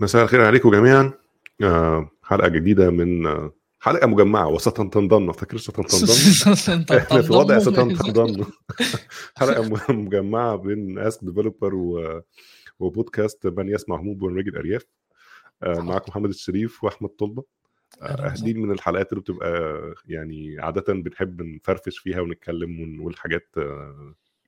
مساء الخير عليكم جميعا. آه، حلقة جديدة من آه، حلقة مجمعة. وستنتظن ما افتكرش ستنتظن إحنا في وضع ستنتظن حلقة مجمعة بين اسك ديفلوبر و... وبودكاست من يسمع هموم ونريج الارياف آه، معاكم محمد الشريف وأحمد طلبة. دي من الحلقات اللي بتبقى يعني عادة بنحب نفرفش فيها ونتكلم ونقول حاجات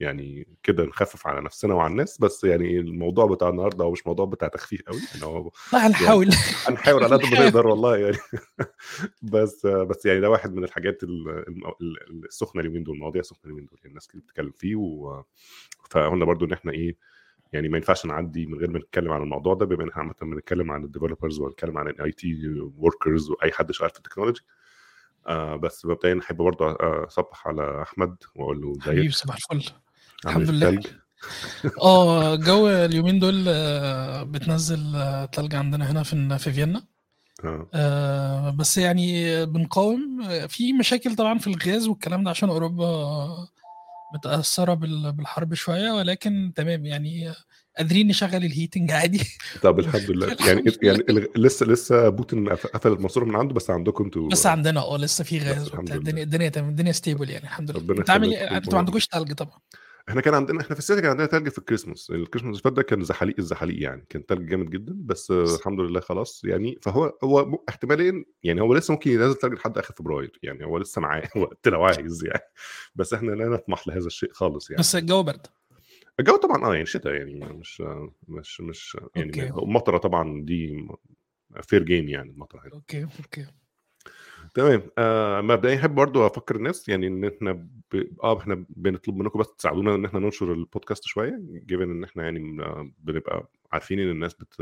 يعني كده نخفف على نفسنا وعلى الناس بس يعني الموضوع بتاع النهارده هو مش موضوع بتاع تخفيف قوي ان هو هنحاول. هنحاول على قد ما نقدر والله يعني. بس بس يعني ده واحد من الحاجات السخنة اليومين دول مواضيع سخنه اليومين دول يعني الناس كتير بتتكلم فيه و... فقلنا برضو إن إحنا إيه يعني ما ينفعش نعدي من غير ما نتكلم عن الموضوع ده بما إن إحنا عامة بنتكلم عن ال developers ونتكلم عن ال IT workers وأي حد شغال في التكنولوجي آه بس مبدئيا أحب برضو أصبح على أحمد وأقول له حبيبي ازيك صباح الفل. الحمد لله. آه جو اليومين دول آه، بتنزل آه، تلج عندنا هنا في في فيينا. آه. آه، بس يعني بنقاوم. آه، في مشاكل طبعا في الغاز والكلام ده عشان أوروبا متأثرة بال- بالحرب شوية ولكن تمام يعني آه، قادرين نشغل ال heating عادي. طب الحمد لله. يعني يعني لسه لسه بوتين قف- قفل الماسوره من عنده بس عندكم أنتوا بس عندنا آه لسه في غاز. الدنيا الدنيا تمام. الدنيا stable يعني الحمد لله. ربنا انت عامل إيه؟ أنتوا ما عندكوش تلج طبعا. إحنا كان عندنا إحنا في السنة كان عندنا تلج في الكريسماس. الكريسماس اللي فات ده كان زحاليق الزحاليق يعني. كان تلج جامد جدا بس الحمد لله خلاص يعني. فهو هو احتمالين يعني هو لسه ممكن ينزل تلج لحد آخر فبراير يعني. هو لسه معاه وقت لو عايز يعني. بس إحنا لا نطمح لهذا الشيء خالص يعني. بس الجو برد. الجو طبعا آه يعني شتاء يعني مش مش مش يعني okay. المطرة طبعا دي fair game يعني المطرة هنا okay okay. تمام آه مبدئيا أحب برضو أفكر الناس يعني إن إحنا ب... آه إحنا بنطلب منكم بس تساعدونا إن إحنا ننشر البودكاست شوية given إن إحنا يعني آه، بنبقى عارفين إن الناس بت...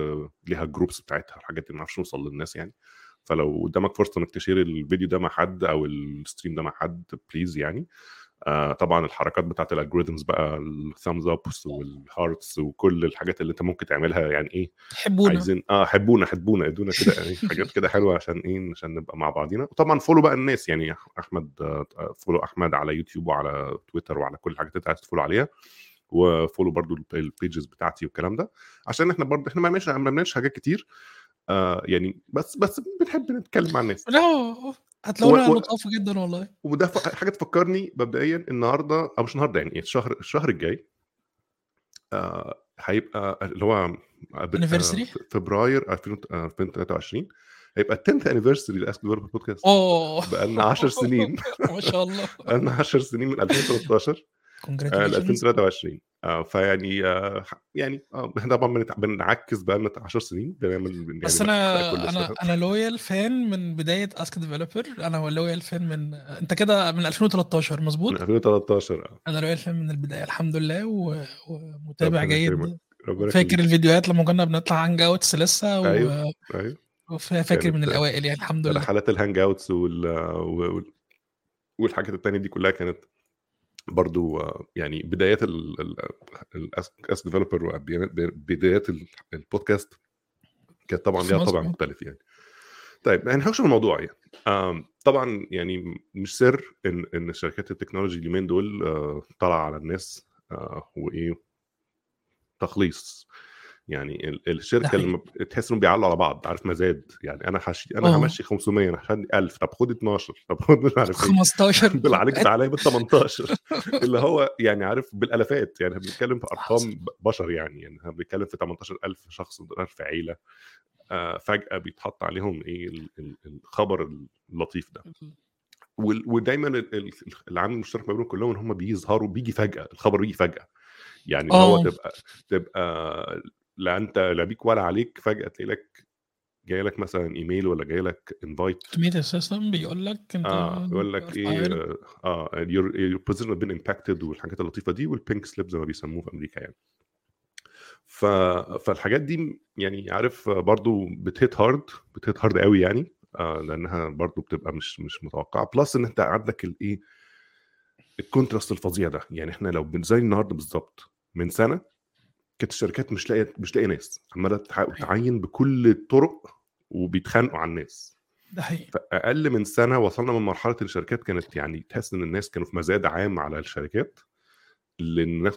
ليها ال groups بتاعتها الحاجات دي ما نعرفش نوصل للناس يعني. فلو قدامك فرصة إنك تشير الفيديو ده مع حد أو ال stream ده مع حد please يعني. آه طبعا الحركات بتاعت ال algorithms بقى ال thumbs ups وال hearts وكل الحاجات اللي أنت ممكن تعملها يعني إيه تحبونا عايزين آه حبونا حبونا ادونا كده يعني حاجات كده حلوة عشان إيه عشان نبقى مع بعضينا. وطبعا follow بقى الناس يعني أحمد آه، follow أحمد على يوتيوب وعلى تويتر وعلى كل الحاجات اللي أنت عايز ت follow عليها. و follow برضو ال pages بتاعتي والكلام ده. عشان إحنا برضو إحنا ما بنعملش حاجات كتير آه يعني بس بس بنحب نتكلم مع الناس. لا هتلاقونا و- لطافه جدا والله. وده حاجة تفكرني مبدئيا النهارده أو مش النهارده يعني الشهر الشهر الجاي آه هيبقى اللي هو Anniversary؟ آه، فبراير 2000 آه، 2023 هيبقى 10th anniversary ل Ask Developer بودكاست أوه. بقالنا 10 سنين. ما شاء الله. بقالنا 10 سنين من 2013 آه، ل congratulations 2023 آه فيعني آه يعني آه إحنا طبعا بنعكس بقالنا 10 سنين بنعمل يعني بس كل أنا أنا. أنا loyal fan من بداية Ask Developer أنا loyal fan من أنت كده من 2013 من مظبوط 2013 آه. أنا loyal fan من البداية الحمد لله و... ومتابع جيد فاكر. الفيديوهات لما كنا بنطلع hangouts لسه و... أيوه أيوه وفاكر كانت- من الأوائل يعني الحمد لله رحلات ال hangouts وال... وال... والحاجات التانية دي كلها كانت برضو آه، يعني بدايات الاس developer وبدايات ال- البودكاست كانت طبعا ليها طابع مظبوط. مختلف يعني. طيب هنخش في الموضوع يعني. طبعا يعني مش سر إن إن شركات ال technology اليومين دول آه، طالعه على الناس آه، وإيه تخليص. يعني ال- الشركة ب- تحس إنهم بيعلوا على بعض عارف مزاد يعني أنا هشي أنا آه. همشي 500 أنا هخلي 1000 طب خد 12 طب خد مش عارف إيه. 15 بالله عليك تعالى بال 18 اللي هو يعني عارف بالالافات يعني إحنا بنتكلم في أرقام بشر يعني يعني إحنا بنتكلم في 18000 شخص في عيلة آه فجأة بيتحط عليهم إيه ال- ال- الخبر اللطيف ده. ودايما ال- ال- العامل المشترك ما بينهم كلهم إن هم بيظهروا بيجي فجأة الخبر بيجي فجأة. يعني اللي هو آه. تبقى تبقى لا أنت لا بيك ولا عليك فجأة تلاقي لك جاي لك مثلا إيميل ولا جاي لك invite automated system بيقول لك أنت آه يقول لك إيه. آه your position has been impacted والحاجات اللطيفة دي وال pink slip زي ما بيسموه في أمريكا يعني. ف... فالحاجات دي يعني عارف برضو بت hit hard بت hit hard قوي يعني آه لأنها برضو بتبقى مش مش متوقعة. plus إن أنت عندك الايه ال contrast الفظيع ده. يعني إحنا لو زي النهارده بالظبط من سنة كانت الشركات مش لاقيه مش لاقية ناس. عمالة تع- تعين بكل الطرق وبيتخانقوا على الناس. ده حقيقي. فأقل من سنة وصلنا من مرحلة الشركات كانت يعني تحس إن الناس كانوا في مزاد عام على الشركات لأن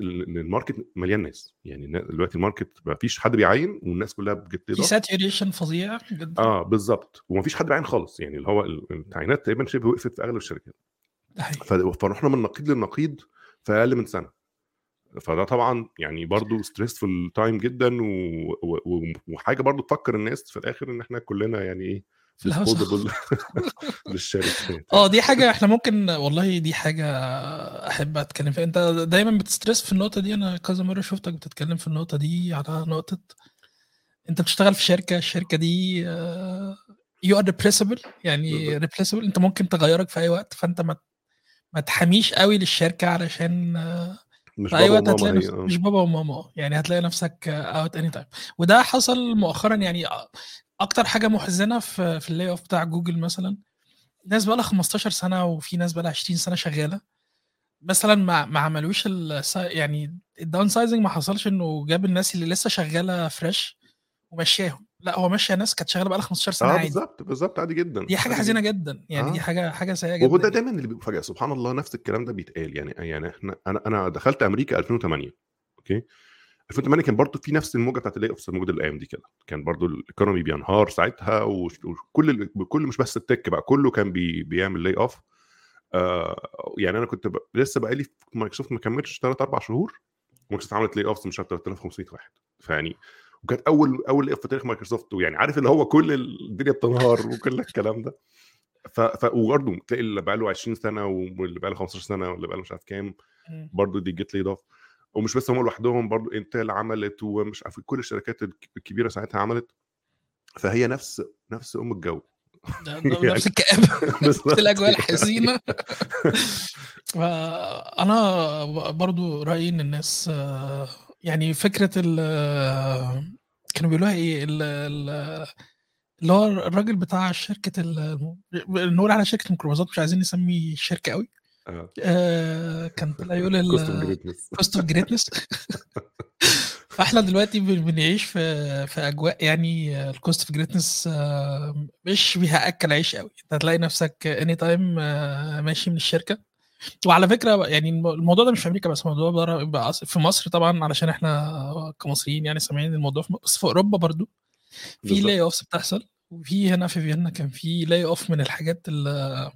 ال market مليان ناس. يعني دلوقتي ال market ما فيش حد بيعين والناس كلها بت get في saturation فظيع جدا. آه بالظبط. وما فيش حد بيعين خالص. يعني اللي هو ال- التعيينات تقريبا شبه وقفت في أغلب الشركات. ده حقيقي. فرحنا من نقيض للنقيض في أقل من سنة. فده طبعا يعني برضو stressful time جدا و... و... وحاجة برضو تفكر الناس في الآخر إن إحنا كلنا يعني إيه للشركات آه دي حاجة إحنا ممكن والله دي حاجة أحب أتكلم فيها. أنت دايما بت stress في النقطة دي؟ أنا كذا مرة شفتك بتتكلم في النقطة دي على نقطة أنت بتشتغل في شركة الشركة دي you are replaceable يعني بالظبط. replaceable أنت ممكن تغيرك في أي وقت فأنت ما ما تحميش قوي للشركة علشان آه، مش في اي بابا وماما هي آه. مش بابا وماما يعني هتلاقي نفسك out any time وده حصل مؤخرا يعني أكتر حاجة محزنة في في ال layoff بتاع جوجل مثلا ناس بقى لها 15 سنة وفي ناس بقى لها 20 سنة شغالة. مثلا ما ما عملوش ال يعني ال downsizing ما حصلش إنه جاب الناس اللي لسه شغالة fresh ومشاهم لا هو مشى ناس كانت شغالة بقى لها 15 سنة آه عادي. بالظبط بالظبط عادي جدا. دي حاجة حزينة جدا. يعني دي آه. حاجة حاجة سيئة وهو جدا ده يعني دايما اللي بيبقى سبحان الله نفس الكلام ده بيتقال. يعني يعني إحنا أنا أنا دخلت أمريكا 2008 أوكي؟ 2008 كان برضو في نفس الموجة بتاعت ال layoffs الموجوده الأيام دي كده. كان برضو ال economy بينهار ساعتها وكل كل مش بس ال tech بقى كله كان بي بيعمل layoff آه يعني أنا كنت ب... لسه بقى لي في مايكروسوفت ما كملتش 3 4 شهور مايكروسوفت عملت layoffs مش عارف 3500 واحد. فيعني وكانت أول layoff في تاريخ مايكروسوفت ويعني عارف اللي هو كل الدنيا بتنهار وكل الكلام ده. ف... ف... وبرضه تلاقي اللي بقى له 20 سنة واللي بقى له 15 سنة واللي بقى له مش عارف كام. برضه they get laid off. ومش بس هم لوحدهم برضه إنتل عملت ومش عارف كل الشركات الك- الكبيرة ساعتها عملت. فهي نفس نفس أم الجو. يعني نفس الكآبة. نفس الأجواء يعني الحزينة. فأنا برضو رأيي إن الناس يعني فكرة ال كانوا بيقولوها ال- ال- اللي هو الراجل بتاع شركة ال- نقول على شركة الميكروباصات مش عايزين نسمي الشركة قوي. آه. آه، كان طلع يقول cost of greatness فاحنا دلوقتي بن- بنعيش في في أجواء يعني ال cost of greatness مش بيأكل عيش قوي. انت هتلاقي نفسك any time ماشي من الشركة. وعلى فكرة يعني الم- الموضوع ده مش في أمريكا بس الموضوع بره أص- في مصر طبعا علشان إحنا كمصريين يعني سامعين الموضوع في بس في أوروبا برضو في layoffs بتحصل وفي هنا في فيينا كان في layoff من الحاجات اللي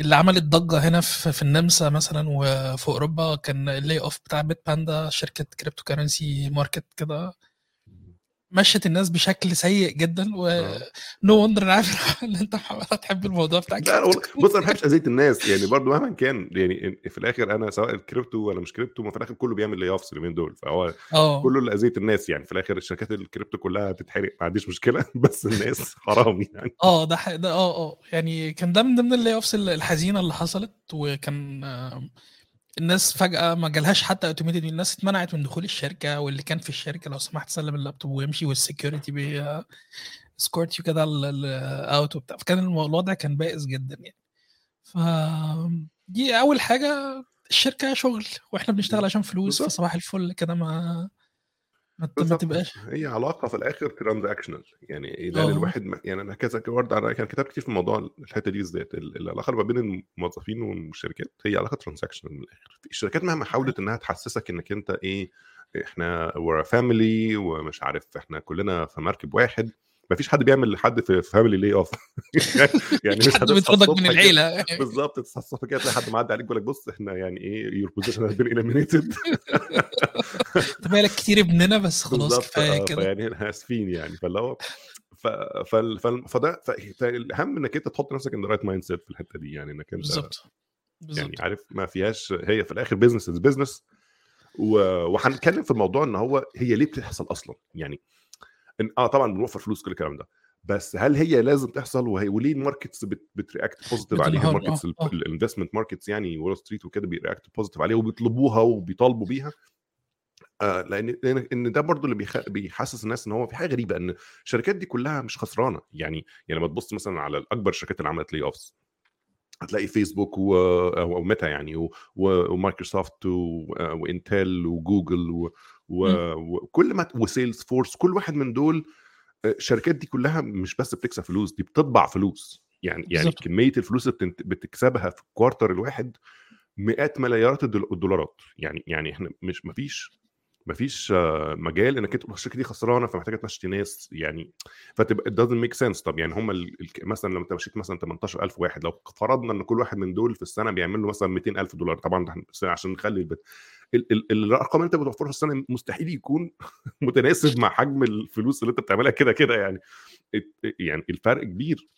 اللي عملت ضجة هنا في, في النمسا مثلا وفي أوروبا كان ال layoff بتاع Bitpanda شركة cryptocurrency market كده مشت الناس بشكل سيء جدا و no wonder أنا عارف إن أنت محمد هتحب الموضوع بتاع لا بص أنا ما بحبش أذية الناس يعني برضو مهما كان يعني في الآخر أنا سواء الكريبتو ولا مش كريبتو ما في الآخر كله بيعمل layoffs اليومين دول فهو آه. كله اللي اذيت الناس يعني في الآخر الشركات الكريبتو كلها هتتحرق ما عنديش مشكلة بس الناس حرام يعني. آه ده ح- ده آه آه. يعني كان ده من ضمن ال layoffs الحزينة اللي حصلت وكان آم، الناس فجأة ما جالهاش حتى automated الناس اتمنعت من دخول الشركة واللي كان في الشركة لو سمحت سلم اللابتوب ويمشي وال security بي escort you كده out وبتاع. فكان الوضع كان بائس جدا يعني. ف دي أول حاجة الشركة شغل وإحنا بنشتغل عشان فلوس فصباح الفل كده ما ما, ما تبقاش هي علاقة في الآخر transactional يعني ده آه. الواحد ما- يعني أنا كذا برضه أنا كان كتاب كتير في الموضوع الحتة دي بالذات ال- العلاقة ما بين الموظفين والشركات هي علاقة transactional من الآخر. الشركات مهما حاولت إنها تحسسك إنك أنت إيه إحنا a family ومش عارف إحنا كلنا في مركب واحد ما فيش حد بيعمل لحد في family layoff يعني مفيش مش حد بيطردك من العيلة. بالظبط تصحى الصبح كده تلاقي حد معدي عليك بيقول لك بص إحنا يعني إيه your position has been eliminated انت بالك كتير ابننا بس خلاص كفاية آه كده. فيعني إحنا آسفين يعني. فاللي هو ف... فال... فال... فده. فالاهم إنك أنت تحط نفسك in right mindset في الحتة دي يعني إنك أنت بالظبط. يعني عارف ما فيهاش هي في الآخر business is business. وهنتكلم في الموضوع إن هو هي ليه بتحصل أصلا؟ يعني إن... آه طبعا بنوفر فلوس كل الكلام ده بس هل هي لازم تحصل؟ وهي وليه ال markets بت... بت react positive عليها؟ بتنهار ال markets ال investment markets يعني وول ستريت وكده بي react positive عليها وبيطلبوها وبيطالبوا بيها. آه لأن لأن إن ده برضو اللي بيخ... بيحسس الناس إن هو في حاجة غريبة إن الشركات دي كلها مش خسرانة. يعني يعني لما تبص مثلا على الاكبر الشركات اللي عملت layoffs هتلاقي فيسبوك و... أو ميتا يعني و... و... ومايكروسوفت و... آه، وإنتل وجوجل و... و... وكل ما و Salesforce كل واحد من دول الشركات دي كلها مش بس بتكسب فلوس دي بتطبع فلوس. يعني يعني بالظبط كمية الفلوس اللي بتكسبها في ال quarter الواحد مئات مليارات الدول- الدولارات. يعني يعني إحنا مش مفيش مفيش مجال إنك تقول الشركة دي خسرانة فمحتاجة تمشي ناس. يعني فتبقى it doesn't make sense. طب يعني هم ال... مثلا لما أنت مشيت مثلا 18000 واحد لو فرضنا إن كل واحد من دول في السنة بيعمل له مثلا 200000 دولار طبعا عشان نخلي البت... ال... ال... الارقام اللي انت بتوفرها السنة مستحيل يكون متناسب مع حجم الفلوس اللي انت بتعملها كده كده يعني. يعني الفرق كبير.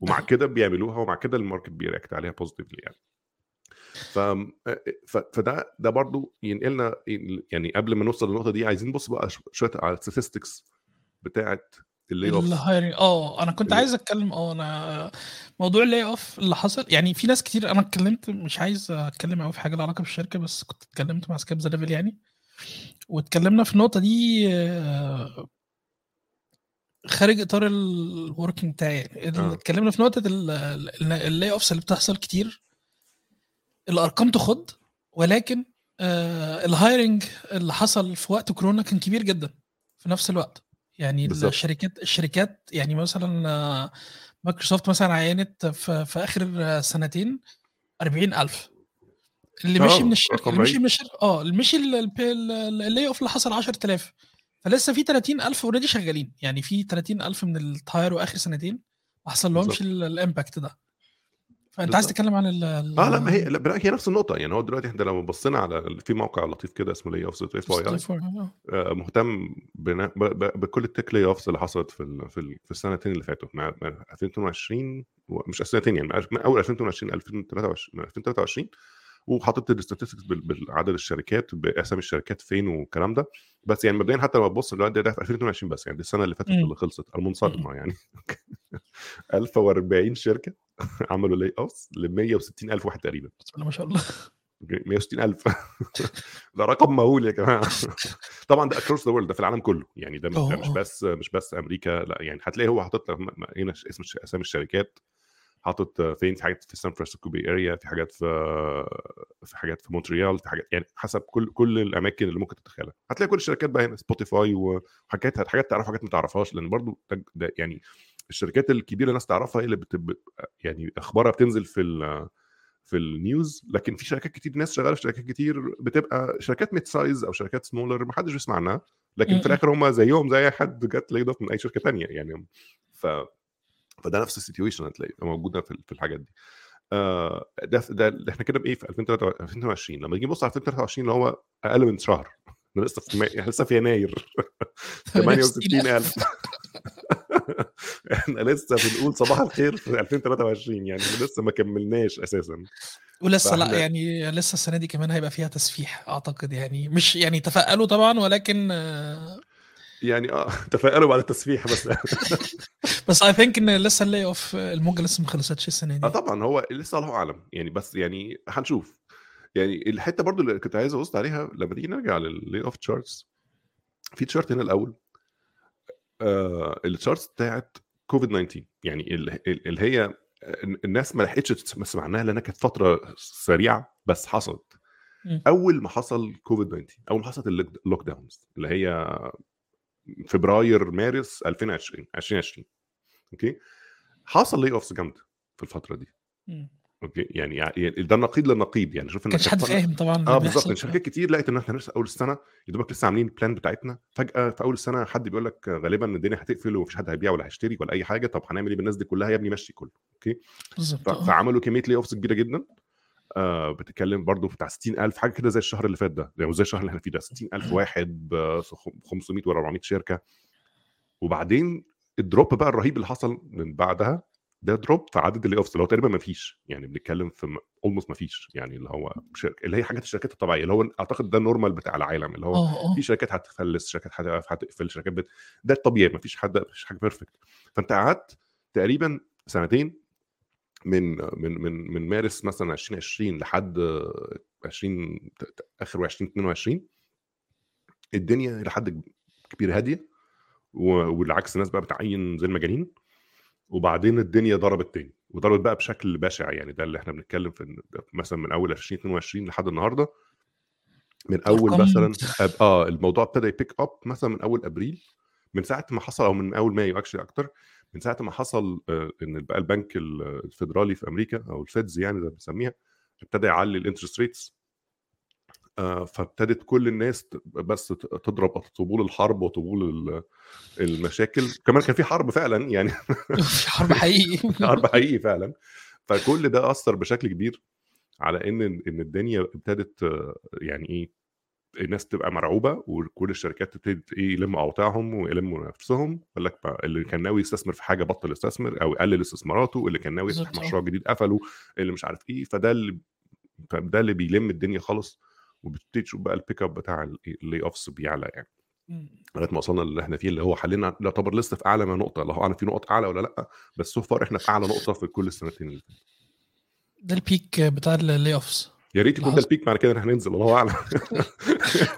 ومع. كده بيعملوها ومع كده ال market بي react عليها positively يعني. ف... ف... فده ده برضو ينقلنا يعني قبل ما نوصل للنقطة دي عايزين نبص بقى شوية على ال statistics بتاعت ال layoff ال hiring. آه أنا كنت اللي- عايز أتكلم آه أنا موضوع ال layoff اللي حصل. يعني في ناس كتير أنا اتكلمت مش عايز أتكلم قوي في حاجة لها علاقة بالشركة بس كنت اتكلمت مع skip the level يعني. واتكلمنا في النقطة دي آه، خارج إطار ال working بتاعي. يعني آه. اتكلمنا في نقطة ال layoffs اللي بتحصل كتير. الأرقام تخض ولكن آه ال hiring اللي حصل في وقت كورونا كان كبير جدا في نفس الوقت. يعني بالظبط. الشركات الشركات يعني مثلا آه، مايكروسوفت مثلا عينت في, في آخر آه، سنتين 40000 اللي آه، مشي من الشركة اللي مشي. من الشركة آه اللي مشي ال layoff اللي حصل 10000 فلسه في 30000 already شغالين. يعني في 30000 من ال hire وآخر سنتين ما حصل لهمش ال impact ده. فانت عايز. تتكلم عن ال آه لا ما هي لا هي نفس النقطة يعني هو دلوقتي إحنا لو بصينا على في موقع لطيف كده اسمه layoffs.fyi آه. مهتم بنا- ب- ب- بكل ال tech layoffs اللي حصلت في ال- في ال- في السنتين اللي فاتوا مع مع 2022 و- مش السنتين يعني من أول 2022 2023 من 2023 وحاطط ال statistics بعدد الشركات بأسامي الشركات فين والكلام ده بس يعني مبدئيا حتى لو تبص دلوقتي ده في 2022 بس يعني دي السنة اللي فاتت. اللي خلصت المنصرمه يعني 1040 شركة عملوا layoffs ل 160 ألف واحد تقريبا. بسم الله ما شاء الله. 160 ألف. ده رقم مهول يا جماعة. طبعا ده across the world ده في العالم كله. يعني ده مش, ده مش أوه. بس مش بس أمريكا لا يعني هتلاقي هو حاطط هنا اسم أسامي الشركات حاطط فين في حاجات في سان فرانسيسكو Bay Area في حاجات في في حاجات في مونتريال في حاجات يعني حسب كل كل الأماكن اللي ممكن تتخيلها. هتلاقي كل الشركات بقى هنا سبوتيفاي وحاجات حاجات تعرف حاجات ما تعرفهاش لأن برضو يعني الشركات الكبيرة الناس تعرفها هي اللي بت... بت- يعني أخبارها بتنزل في ال... في ال news لكن في شركات كتير ناس شغالة في شركات كتير بتبقى شركات mid-size أو شركات سمولر ما حدش بيسمع عنها لكن في. الآخر هم زيهم زي أي حد get off من أي شركة تانية يعني. ف فده نفس ال situation هتلاقي موجوده في الحاجات دي. آه، ده ده إحنا كده بإيه؟ في 2023 2022 لما نيجي نبص على 2023 اللي هو أقل من شهر إحنا لسه في. لسه في يناير. 68000 إحنا لسه بنقول صباح الخير في 2023 يعني لسه ما كملناش أساسا. ولسه لا يعني لسه السنة دي كمان هيبقى فيها تصفيح أعتقد يعني مش يعني تفائلوا طبعا ولكن يعني آه تفائلوا بعد التصفيح بس. بس I think إن لسه ال layoff الموجة لسه ما خلصتش السنة آه دي طبعا هو لسه الله أعلم يعني بس يعني هنشوف. يعني الحتة برضو اللي كنت عايز أبص عليها لما تيجي نرجع لل layoff charts في chart هنا الأول. ال charts بتاعت كوفيد 19 يعني ال- ال- اللي هي الناس ما لحقتش تسمع عنها لأنها كانت فترة سريعة بس حصلت. مم. أول ما حصل كوفيد 19 أول ما حصلت ال lockdowns اللي هي فبراير مارس 2020 2020 okay؟ حصل layoffs جامدة في الفترة دي. okay يعني يعني ده النقيض للنقيض يعني شوف ان كانش حد فاهم طبعا آه بالظبط. إن شركات كتير لقت إن إحنا لسه أول السنة يا دوبك لسه عاملين ال plan بتاعتنا. فجأة في أول السنة حد بيقول لك غالبا الدنيا هتقفل ومفيش حد هيبيع ولا هيشتري ولا أي حاجة طب هنعمل إيه بالناس دي كلها؟ يا ابني مشي كله. okay؟ بالظبط. آه. فعملوا كمية layoffs كبيرة جدا. آه بتتكلم برضو بتاع 60000 حاجة كده زي الشهر اللي فات ده. يعني زي الشهر اللي إحنا فيه ده. 60000 واحد ب 500 ولا 400 شركة. وبعدين ال drop بقى الرهيب اللي حصل من بعدها ده drop في عدد ال layoffs اللي هو تقريبا ما فيش. يعني بنتكلم في almost ما فيش. يعني اللي هو شركه اللي هي حاجات الشركات الطبيعية اللي هو أعتقد ده ال normal بتاع العالم اللي هو آه آه. في شركات هتفلس شركات هت- هتقفل شركات بت... ده الطبيعي ما فيش حد مفيش حاجة perfect فأنت قعدت تقريبا سنتين من من من من مارس مثلا 2020 لحد 20 ت- ت- آخر 2022 الدنيا إلى حد كبير هادية والعكس الناس بقى بتعين زي المجانين. وبعدين الدنيا ضربت تاني. وضربت بقى بشكل بشع يعني ده اللي إحنا بنتكلم في مثلا من أول 2022 لحد النهارده. من أول مثلا أب- آه الموضوع ابتدى ي pick up مثلا من أول أبريل. من ساعة ما حصل أو من أول مايو actually أكتر من ساعة ما حصل آه، إن بقى البنك ال- الفيدرالي في أمريكا أو ال Feds يعني زي ما بنسميها ابتدى يعلي ال interest rates فابتدت كل الناس بس تضرب طبول الحرب وطبول ال- المشاكل. كمان كان في حرب فعلا يعني حرب حقيقي. حرب حقيقي فعلا. فكل ده أثر بشكل كبير على إن إن الدنيا ابتدت آه، يعني إيه الناس تبقى مرعوبة وكل الشركات تبتدي إيه يلموا أوضاعهم ويلموا نفسهم. يقول لك اللي كان ناوي يستثمر في حاجة بطل يستثمر أو يقلل استثماراته. اللي كان ناوي يفتح آه. مشروع جديد قفله. اللي مش عارف إيه. فده اللي فده اللي بيلم الدنيا خالص. وبتبتدي تشوف بقى ال pick up بتاع ال layoffs بيعلى يعني. مم. لغاية ما وصلنا اللي إحنا فيه اللي هو حاليا يعتبر لسه في أعلى من نقطة. الله اعلم في نقط أعلى ولا لأ بس so far إحنا في أعلى نقطة في كل السنتين اللي فاتوا. ده ال peak بتاع ال layoffs يا ريت يكون ده. ال peak بعد كده إحنا هننزل الله اعلم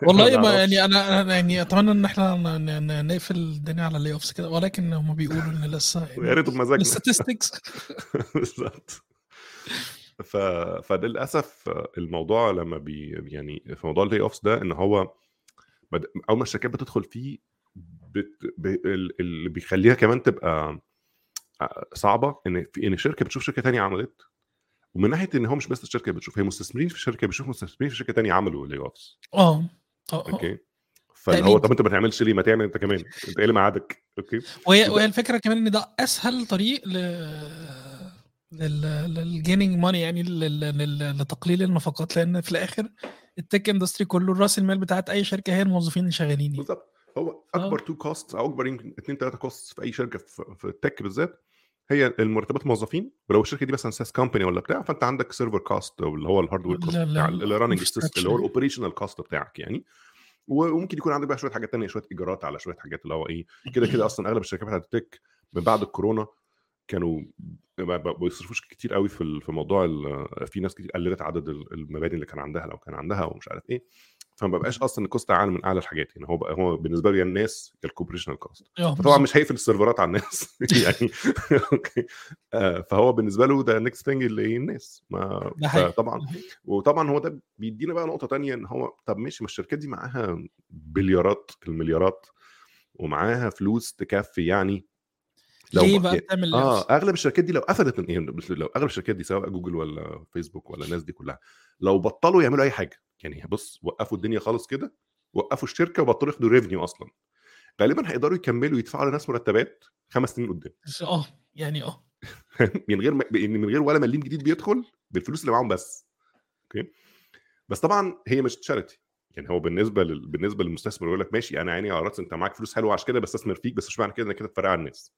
والله ما ما. يعني أنا يعني أتمنى إن إحنا نقفل الدنيا على ال layoffs كده ولكن هم بيقولوا إن لسه يا ريت بمزاجنا. ال statistics بالظبط. ف... فللأسف الموضوع لما بي يعني في موضوع ال layoffs ده إن هو بد... أول ما الشركات بتدخل فيه بت... ب... ال- اللي بيخليها كمان تبقى صعبة إن في إن شركة بتشوف شركة تانية عملت ومن ناحية إن هو مش بس الشركة بتشوف هي مستثمرين في الشركة بيشوفوا مستثمرين في شركة تانية عملوا layoffs آه آه آه. okay؟ فاللي هو. طب أنت ما تعملش ليه؟ ما تعمل أنت كمان. أنت إيه اللي معادك okay؟ وهي وهي الفكرة كمان إن ده أسهل طريق ل لل gaining money يعني. لتقليل النفقات لأن في الآخر ال tech industry كله رأس المال بتاعت أي شركة هي الموظفين اللي شغالين يعني. بالظبط هو أكبر top cost أو أكبر يمكن اثنين ثلاثة cost في أي شركة في, ال tech بالذات هي المرتبات الموظفين ولو الشركة دي مثلا SaaS company ولا بتاع فأنت عندك server cost اللي هو ال hardware cost بتاع ال running. اللي هو ال operational cost بتاعك يعني وممكن يكون عندك بقى شوية حاجات تانية شوية إيجارات على شوية حاجات اللي هو إيه كده كده أصلا أغلب الشركات بتاعت ال tech من بعد الكورونا كانوا ما بيصرفوش كتير قوي في في موضوع في ناس كتير قللت عدد ال- المباني اللي كان عندها لو كان عندها ومش عارف إيه. فما بقاش أصلا ال cost أعلى من أعلى الحاجات. يعني هو بقى هو بالنسبة له يا الناس ال operational cost طبعا. مش هيقفل ال server ات على الناس. يعني okay. آه، فهو بالنسبة له ده next thing اللي هي الناس. ما. طبعا. وطبعا هو ده بيدينا بقى نقطة تانية إن هو طب ماشي ما الشركات دي معاها بليارات المليارات ومعاها فلوس تكفي يعني ليه ما- بقى يعني- بتعمل آه؟ أغلب الشركات دي لو قفلت من بس لو أغلب الشركات دي سواء جوجل ولا فيسبوك ولا الناس دي كلها لو بطلوا يعملوا أي حاجة يعني بص وقفوا الدنيا خالص كده وقفوا الشركة وبطلوا ياخدوا revenue أصلا غالبا هيقدروا يكملوا يدفعوا لناس مرتبات خمس سنين قدام. آه يعني آه. من غير ما من غير ولا مليم جديد بيدخل بالفلوس اللي معاهم بس okay؟ بس طبعا هي مش charity يعني هو بالنسبة لل... بالنسبة للمستثمر يقول لك ماشي أنا عيني على راسي أنت معاك فلوس حلوة عشان كده بستثمر فيك بس مش معنى كده إنك كده تفرقع الناس.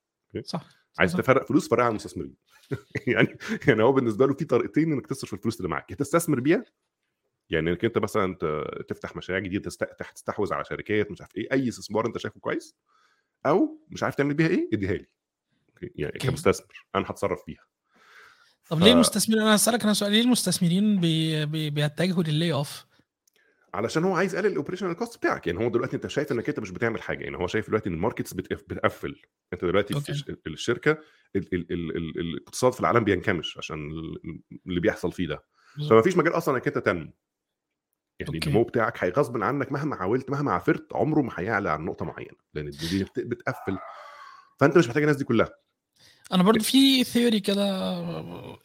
صح عايز. تفرق فلوس فرقع على المستثمرين يعني يعني هو بالنسبة له في طريقتين إنك تصرف الفلوس اللي معاك يا تستثمر بيها يعني إنك أنت مثلا تفتح مشاريع جديدة تست- تستحوذ على شركات مش عارف إيه أي استثمار أنت شايفه كويس أو مش عارف تعمل بيها إيه اديها لي؟ يعني okay. كمستثمر أنا هتصرف فيها طب ف- ليه المستثمرين أنا هسألك أنا سؤال ليه المستثمرين بي... بي... بيتجهوا لل layoff؟ علشان هو عايز يقلل ال operational cost بتاعك. يعني هو دلوقتي انت شايف انك انت مش بتعمل حاجة. يعني هو شايف دلوقتي إن ال markets بتقف- بتقفل. انت دلوقتي في okay. الش- الشركة ال- ال- ال- ال- الاقتصاد في العالم بينكمش عشان ال- اللي بيحصل فيه ده. فما فيش مجال أصلا إنك أنت تنمو. يعني. النمو بتاعك هي غصب عنك مهما حاولت مهما عافرت عمره ما هيعلى عن نقطة معينة. لأن بت- بتقفل. فأنت مش محتاج الناس دي كلها. أنا برضو في theory كده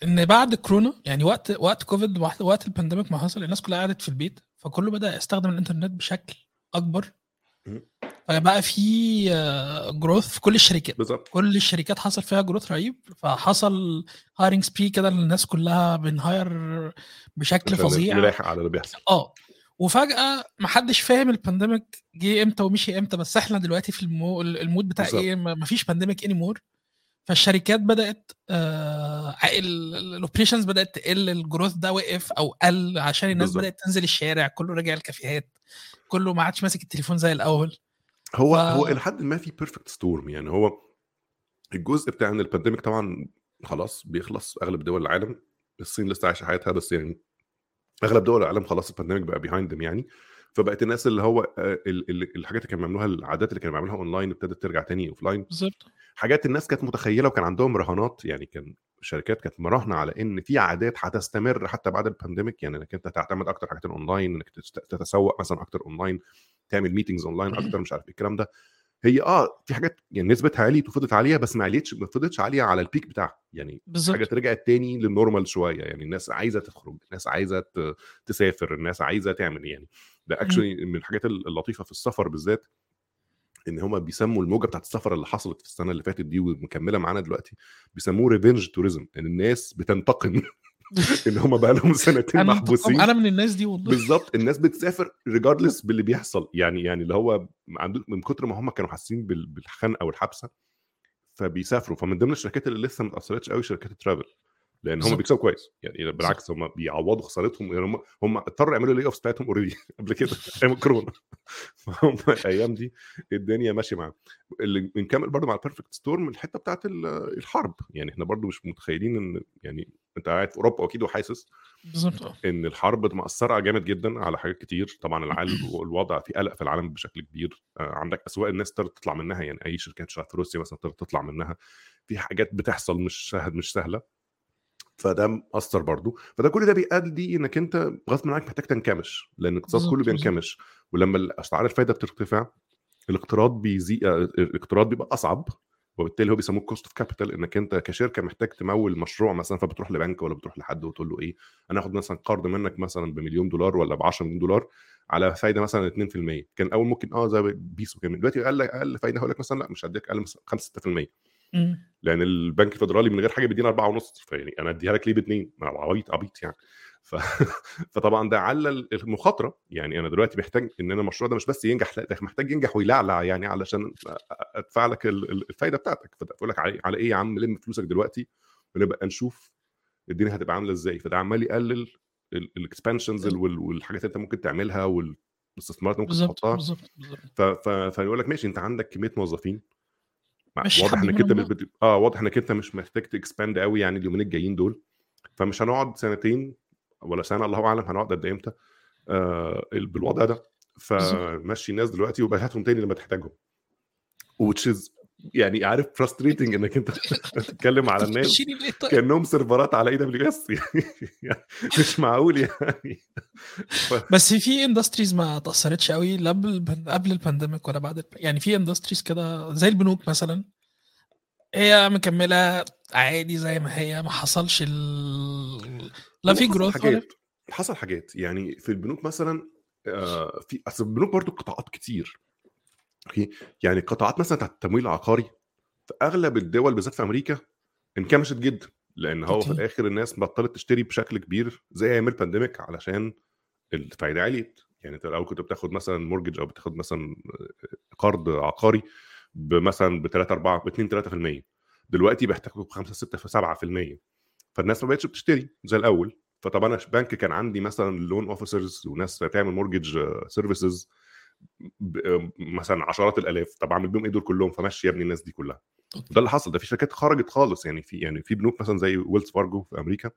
إن بعد كورونا يعني وقت وقت كوفيد وقت- ال pandemic ما حصل الناس كلها قعدت في البيت فكله بدأ يستخدم الإنترنت بشكل أكبر. فبقى في growth في كل الشركات. بالظبط. كل الشركات حصل فيها growth رهيب فحصل hiring spree كده الناس كلها بن hire بشكل فظيع. نلاحق على اللي بيحصل. آه. وفجأة محدش فاهم ال pandemic جه إمتى ومشي إمتى بس إحنا دلوقتي في ال mo... ال mode بتاع بالظبط. إيه ما- مفيش pandemic anymore فالشركات بدأت آه ال operations بدأت تقل ال growth ده وقف أو قل عشان الناس بالظبط. بدأت تنزل الشارع كله رجع الكافيهات كله ما عادش ماسك التليفون زي الأول. هو ف- هو إلى حد ما في perfect storm يعني هو الجزء بتاع إن ال pandemic طبعا خلاص بيخلص أغلب دول العالم الصين لسه عايشة حياتها بس يعني أغلب دول العالم خلاص ال pandemic بقى behind يعني. فبقت الناس اللي هو آه، ال- ال- الحاجات اللي كانوا بيعملوها العادات اللي كانوا بيعملوها اونلاين ابتدت ترجع تاني offline بالظبط. حاجات الناس كانت متخيلة وكان عندهم رهانات يعني كان الشركات كانت مراهنة على إن في عادات هتستمر حتى بعد ال pandemic يعني إنك أنت تعتمد أكتر حاجات اونلاين إنك تتسوق مثلا أكتر اونلاين تعمل meetings online أكتر مش عارف إيه الكلام ده. هي آه في حاجات يعني نسبتها عليت وفضلت عالية بس ما عليتش ما فضلتش عالية على ال peak بتاعها. يعني بالظبط. حاجات رجعت تاني لل normal شوية يعني الناس عايزة تخرج الناس عايزة تسافر الناس عايزة تعمل يعني ده actually من الحاجات اللطيفة في السفر بالذات. إن هم بيسموا الموجة بتاعت السفر اللي حصلت في السنة اللي فاتت دي ومكملة معانا دلوقتي بيسموه revenge tourism إن الناس بتنتقم إن هم بقى لهم سنتين محبوسين. أنا من الناس دي والله. بالظبط الناس بتسافر regardless باللي بيحصل. يعني يعني اللي هو من كتر ما هم كانوا حاسين بال- بالخنقة والحبسة فبيسافروا. فمن ضمن الشركات اللي لسه ما اتأثرتش قوي شركات ال travel لأن هم. بيكسبوا كويس. يعني بالعكس هم بيعوضوا خسارتهم يعني هم هم اضطروا يعملوا layoffs بتاعتهم already قبل كده أيام الكورونا. فهم الأيام دي الدنيا ماشية معاهم. اللي بنكمل برضه مع ال perfect storm الحتة بتاعت ال- الحرب. يعني إحنا برضه مش متخيلين إن يعني أنت قاعد في أوروبا أكيد وحاسس بالظبط آه. إن الحرب مأثرة جامد جدا على حاجات كتير. طبعا العالم الوضع في قلق في العالم بشكل كبير. آه، عندك أسواق الناس تطلع منها. يعني أي شركات شغاله في روسيا مثلا تطلع منها. في حاجات بتحصل مش سهل مش سهلة. فده مأثر برضو. فده كل ده بيؤدي إنك أنت غصب عنك محتاج تنكمش لأن الاقتصاد كله. بينكمش. ولما اسعار الفايده بترتفع الاقتراض بيزيد الاقتراض بيبقى أصعب وبالتالي هو بيسموه cost of capital إنك أنت كشركة محتاج تمول مشروع مثلا فبتروح لبنك ولا بتروح لحد وتقول له إيه أنا هاخد مثلا قرض منك مثلا بمليون دولار ولا ب 10 مليون دولار على فايدة مثلا 2% كان أول ممكن آه زي بيسو كمان دلوقتي أقل أقل فايدة هقول لك مثلا لأ مش هديك أقل من 5 6% لأن البنك الفدرالي من غير حاجة بيدينا 4 ونص فيعني أنا أديها لك ليه باثنين ما هو عبيط عبيط يعني. ف... فطبعا ده علّى المخاطرة. يعني أنا دلوقتي محتاج إن أنا المشروع ده مش بس ينجح لا ده محتاج ينجح ويلعلع يعني علشان أدفع لك ال- ال- الفايدة بتاعتك. فبقول لك على على إيه يا عم؟ لم فلوسك دلوقتي؟ ونبقى نشوف الدنيا هتبقى عاملة إزاي. فده عمال يقلل ال expansions والحاجات اللي أنت ممكن تعملها والإستثمارات اللي ممكن تحطها. بالظبط بالظبط ف... ف... فيقول لك ماشي أنت عندك كمية موظفين. مش واضح إنك أنت مش بت... آه واضح إنك أنت مش محتاج ت expand قوي يعني اليومين الجايين دول. فمش هنقعد سنتين ولا سنة الله أعلم هنقعد قد إمتى آه بالوضع ده. فمشي الناس دلوقتي وابقى هاتهم تاني لما تحتاجهم. Which is يعني عارف frustrating إنك أنت تتكلم على الناس طيب؟ كأنهم server ات على AWS يعني مش معقول يعني. بس في industries ما تأثرتش قوي لا قبل ال pandemic ولا بعد. يعني في اندستريز كده زي البنوك مثلا. هي مكملة عادي زي ما هي ما حصلش ال... لا في growth حاجات حصل حاجات. يعني في البنوك مثلا آه، في أصل البنوك برضو قطاعات كتير. أوكي؟ يعني القطاعات مثلا بتاعت التمويل العقاري في أغلب الدول بالذات في أمريكا انكمشت جدا لأن هو في. الآخر الناس بطلت تشتري بشكل كبير زي أيام ال pandemic علشان الفايده عليت يعني أنت الأول كنت بتاخد مثلا mortgage أو بتاخد مثلا قرض عقاري بمثلا ب 3 4 ب 2 3% دلوقتي بيحتاجوا ب 5 6 7% فالناس ما بقتش بتشتري زي الأول. فطبعا أنا بنك كان عندي مثلا loan officers وناس تعمل mortgage services مثلا عشرات الآلاف طب أعمل بيهم إيه دول كلهم؟ فمشي يا ابني الناس دي كلها. ده اللي حصل ده في شركات خرجت خالص يعني في يعني في بنوك مثلا زي ويلز فارجو في أمريكا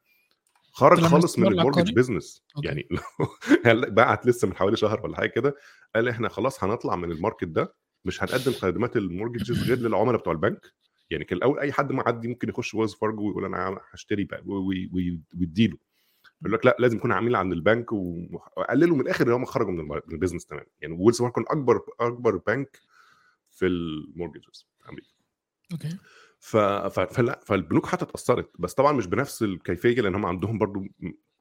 خرج خالص من ال mortgage business. يعني بعت لسه من حوالي شهر ولا حاجة كده قال إحنا خلاص هنطلع من ال market ده مش هنقدم خدمات ال mortgages غير للعملاء بتوع البنك. يعني كان الأول أي حد معدي ممكن يخش ويلز فارجو ويقول أنا هشتري بقى وي- وي- ويديله. يقول لك لا لازم يكون عميل عند البنك وقللوا من الآخر إن هم خرجوا من ال business تمام. يعني ويلز فارجو كان أكبر أكبر بنك في ال mortgages في أمريكا. أوكي. ف... فلا فالبنوك حتى اتأثرت بس طبعا مش بنفس الكيفية لأن هم عندهم برضو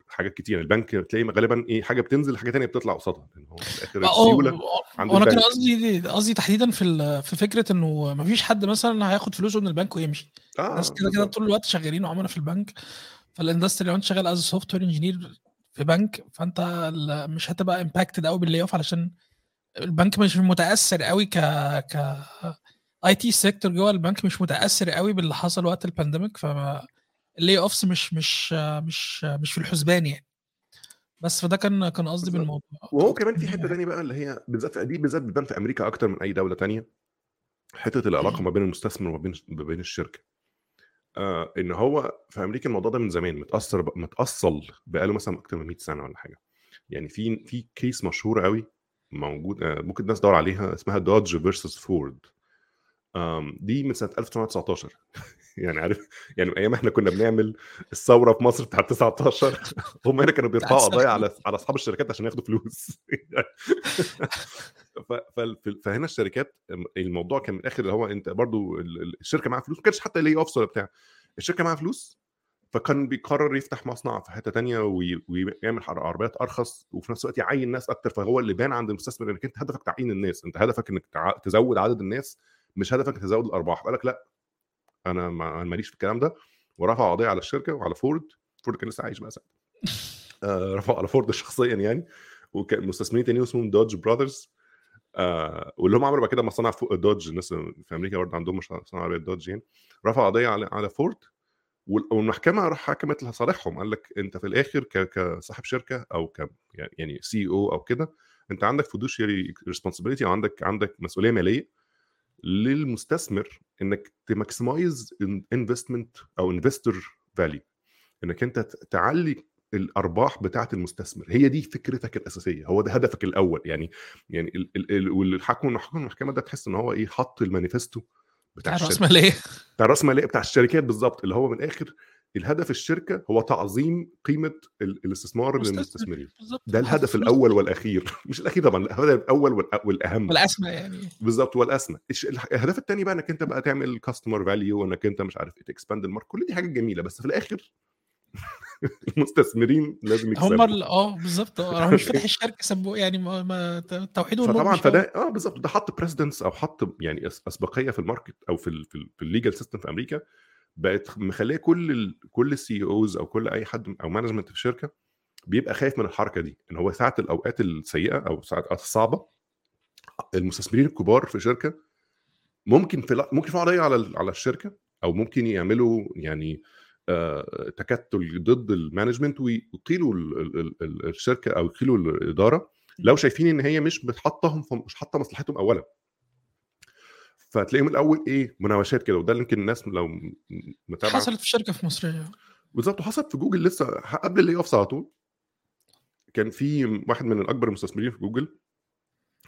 حاجات كتير. البنك تلاقي غالبا إيه حاجة بتنزل حاجة تانية بتطلع قصادها. لأن هو في الآخر السيولة عند وأنا كان. قصدي قصدي تحديدا في في فكرة إنه ما فيش حد مثلا هياخد فلوسه من البنك ويمشي. آه الناس كده كده. طول الوقت شغالين وعملاء في البنك. فال industry لو انت شغال as software engineer في بنك فانت مش هتبقى impacted قوي بال layoff علشان البنك مش متأثر قوي ك ك IT sector جوه البنك مش متأثر قوي باللي حصل وقت ال pandemic فما ال layoffs مش مش مش مش في الحسبان يعني. بس فده كان كان قصدي. بالموضوع. وهو كمان في حتة تانية بقى اللي هي بالذات دي بالذات بتبان في أمريكا أكتر من أي دولة تانية حتة العلاقة ما بين المستثمر وما بين ما بين الشركة. آه إن هو في أمريكا الموضوع ده من زمان متأثر ب... متأصل بقاله مثلا أكتر من 100 سنة ولا حاجة. يعني في في case مشهور قوي موجود آه ممكن الناس تدور عليها اسمها دوج versus فورد دي من سنة 1919 يعني عارف يعني من أيام إحنا كنا بنعمل الثورة في مصر بتاعت 19 هم هنا كانوا بيرفعوا قضايا. على على أصحاب الشركات عشان ياخدوا فلوس. فهنا الشركات الموضوع كان من الآخر اللي هو أنت برضو الشركة معاها فلوس ما كانش حتى ليه اوفس ولا بتاع. الشركة معاها فلوس فكان بيقرر يفتح مصنع في حتة تانية ويعمل عربيات أرخص وفي نفس الوقت يعين ناس أكتر فهو اللي بان عند المستثمر إنك أنت هدفك تعيين الناس. أنت هدفك إنك تزود عدد الناس مش هدفك تزود الأرباح. قال لك لأ أنا ماليش في الكلام ده. ورفع قضية على الشركة وعلى فورد. فورد كان لسه عايش بقى ساعتها. آه رفعوا على فورد شخصيا يعني. وكان مستثمرين تانيين اسمهم Dodge Brothers آه واللي هم عملوا بعد كده مصانع دوج الناس في أمريكا برضه عندهم مصانع عربيات دوج يعني رفعوا قضية على على فورد والمحكمة راح حكمت لصالحهم قال لك أنت في الآخر كصاحب شركة أو ك يعني COO كده أنت عندك fiduciary responsibility أو عندك عندك مسؤولية مالية للمستثمر إنك ت maximize investment أو investor value إنك أنت تعلي الأرباح بتاعة المستثمر. هي دي فكرتك الأساسية. هو ده هدفك الأول. يعني يعني والحكم المحكمة ده تحس إن هو إيه حط المانيفستو بتاع رأس مالية. بتاع رأس مالية بتاع الشركات بالظبط اللي هو من الآخر الهدف الشركة هو تعظيم قيمة الاستثمار للمستثمرين. ده الهدف الأول والأخير. مش الأخير طبعا الهدف الأول والأهم. والأسمى يعني. بالظبط والأسمى. الهدف الثاني بقى إنك أنت بقى تعمل customer value وإنك أنت مش عارف ت expand ال market كل دي حاجات جميلة بس في الآخر المستثمرين لازم يكسبوا. هم آه بالظبط. هو مش فاتح الشركة سبوا يعني ما, ما فطبعا فده آه بالظبط. ده حط precedence أو حط يعني أسبقية في ال market أو في ال في, ال في ال legal system في أمريكا. بقت مخليه كل ال كل ال CEOs أو كل أي حد أو management في الشركة بيبقى خايف من الحركة دي. إن هو ساعة الأوقات السيئة أو ساعة الاوقات الصعبة المستثمرين الكبار في شركه ممكن في ممكن يرفعوا قضيه على على الشركة أو ممكن يعملوا يعني آه، تكتل ضد ال management ويقيلوا الشركة أو يقيلوا الإدارة لو شايفين إن هي مش بتحطهم مش حاطة مصلحتهم اولا. فتلاقيهم الأول إيه مناوشات كده وده يمكن الناس لو متابعة. حصلت في شركة في مصر بالظبط وحصلت في جوجل لسه قبل ال layoffs على طول. كان في واحد من الأكبر المستثمرين في جوجل